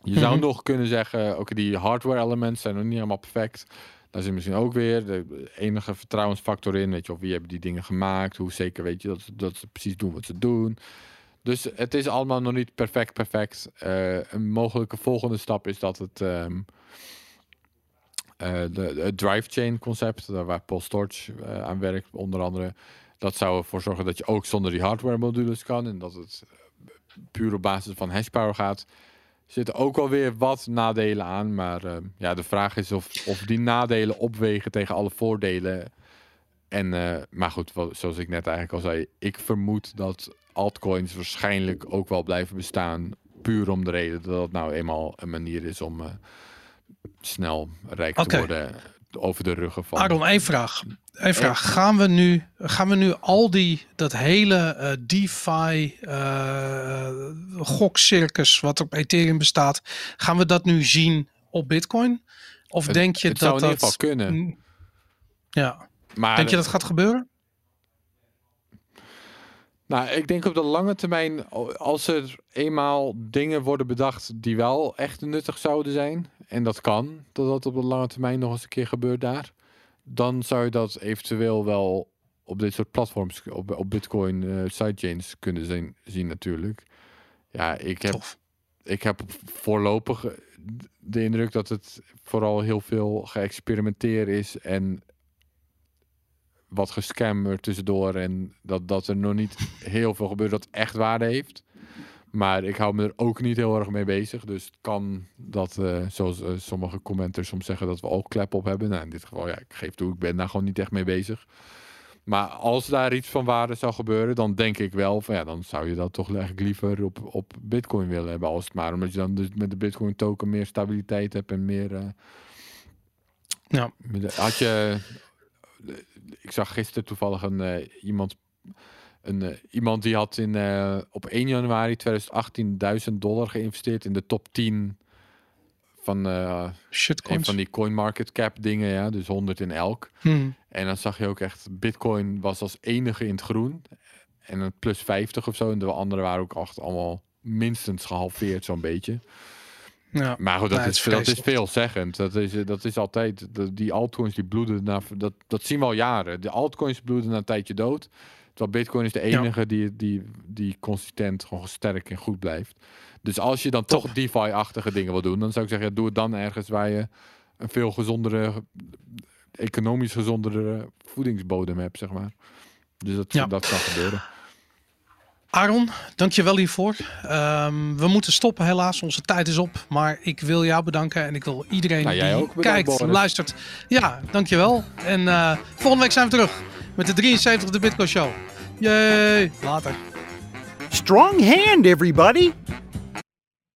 Speaker 3: Je zou
Speaker 1: Mhm.
Speaker 3: nog kunnen zeggen, oké, die hardware elements zijn nog niet helemaal perfect. Daar zit misschien ook weer de enige vertrouwensfactor in. Weet je, of wie hebben die dingen gemaakt? Hoe zeker weet je dat, ze- dat ze precies doen wat ze doen? Dus het is allemaal nog niet perfect, perfect. Eh, een mogelijke volgende stap is dat het de, het drive chain concept, waar Paul Storch eh, aan werkt, onder andere, dat zou ervoor zorgen dat je ook zonder die hardware modules kan en dat het puur op basis van hashpower gaat. Er zitten ook alweer wat nadelen aan, maar eh, ja, de vraag is of, of die nadelen opwegen tegen alle voordelen. En, eh, maar goed, wat, zoals ik net eigenlijk al zei, ik vermoed dat altcoins waarschijnlijk ook wel blijven bestaan. Puur om de reden dat het nou eenmaal een manier is om eh, snel rijk te worden over de ruggen van.
Speaker 1: Aaron, één vraag. Één vraag. Gaan we nu, gaan we nu al die, dat hele eh, DeFi eh gokcircus wat op Ethereum bestaat, gaan we dat nu zien op Bitcoin? Of
Speaker 3: Het-
Speaker 1: denk je
Speaker 3: het
Speaker 1: dat
Speaker 3: zou in
Speaker 1: dat...
Speaker 3: ieder geval kunnen.
Speaker 1: Ja.
Speaker 3: maar
Speaker 1: Denk je dat gaat gebeuren?
Speaker 3: Nou, ik denk op de lange termijn, als er eenmaal dingen worden bedacht die wel echt nuttig zouden zijn, en dat kan, dat dat op de lange termijn nog eens een keer gebeurt daar, dan zou je dat eventueel wel op dit soort platforms, op, op Bitcoin eh, sidechains kunnen zien, zien natuurlijk. Ja, ik heb,
Speaker 1: Tof.
Speaker 3: ik heb voorlopig eh, de indruk dat het vooral heel veel geëxperimenteer is en wat gescam er tussendoor en dat, dat er nog niet heel veel gebeurt dat echt waarde heeft. Maar ik hou me er ook niet heel erg mee bezig. Dus het kan dat, eh, zoals eh, sommige commenters soms zeggen, dat we ook klep op hebben. Nou, in dit geval, ja, ik geef toe, ik ben daar gewoon niet echt mee bezig. Maar als daar iets van waarde zou gebeuren, dan denk ik wel van ja, dan zou je dat toch eigenlijk liever op, op Bitcoin willen hebben. Als het maar omdat je dan dus met de Bitcoin token meer stabiliteit hebt en meer. eh,
Speaker 1: Ja.
Speaker 3: Had je. Ik zag gisteren toevallig een eh, iemand. Een, eh, iemand die had in, eh, op 1 januari 2018 1000 dollar geïnvesteerd in de top 10 van eh, een van die coin market cap dingen, ja, dus 100 in elk.
Speaker 1: Hmm.
Speaker 3: En dan zag je ook echt, Bitcoin was als enige in het groen. En een plus 50 of zo. En de anderen waren ook echt allemaal minstens gehalveerd, zo'n beetje.
Speaker 1: Ja.
Speaker 3: Maar goed, dat,
Speaker 1: Nee, het
Speaker 3: is,
Speaker 1: is
Speaker 3: dat is veelzeggend. Dat is, dat is altijd, die altcoins die bloeden, naar, dat, dat zien we al jaren. De altcoins bloeden na een tijdje dood. Terwijl Bitcoin is de
Speaker 1: Ja.
Speaker 3: enige die, die, die consistent gewoon sterk en goed blijft. Dus als je dan toch. DeFi-achtige dingen wil doen, dan zou ik zeggen, ja, doe het dan ergens waar je een veel gezondere, economisch gezondere voedingsbodem hebt, zeg maar. Dus dat,
Speaker 1: Ja.
Speaker 3: dat kan gebeuren.
Speaker 1: Aaron, dankjewel hiervoor. Ehm, we moeten stoppen helaas, onze tijd is op. Maar ik wil jou bedanken en ik wil iedereen
Speaker 3: Nou,
Speaker 1: die
Speaker 3: ook bedankt,
Speaker 1: kijkt,
Speaker 3: Boris.
Speaker 1: luistert. Ja, dankjewel. En eh, volgende week zijn we terug met de 73 de Bitcoin Show. Yay, later.
Speaker 2: Strong hand, everybody!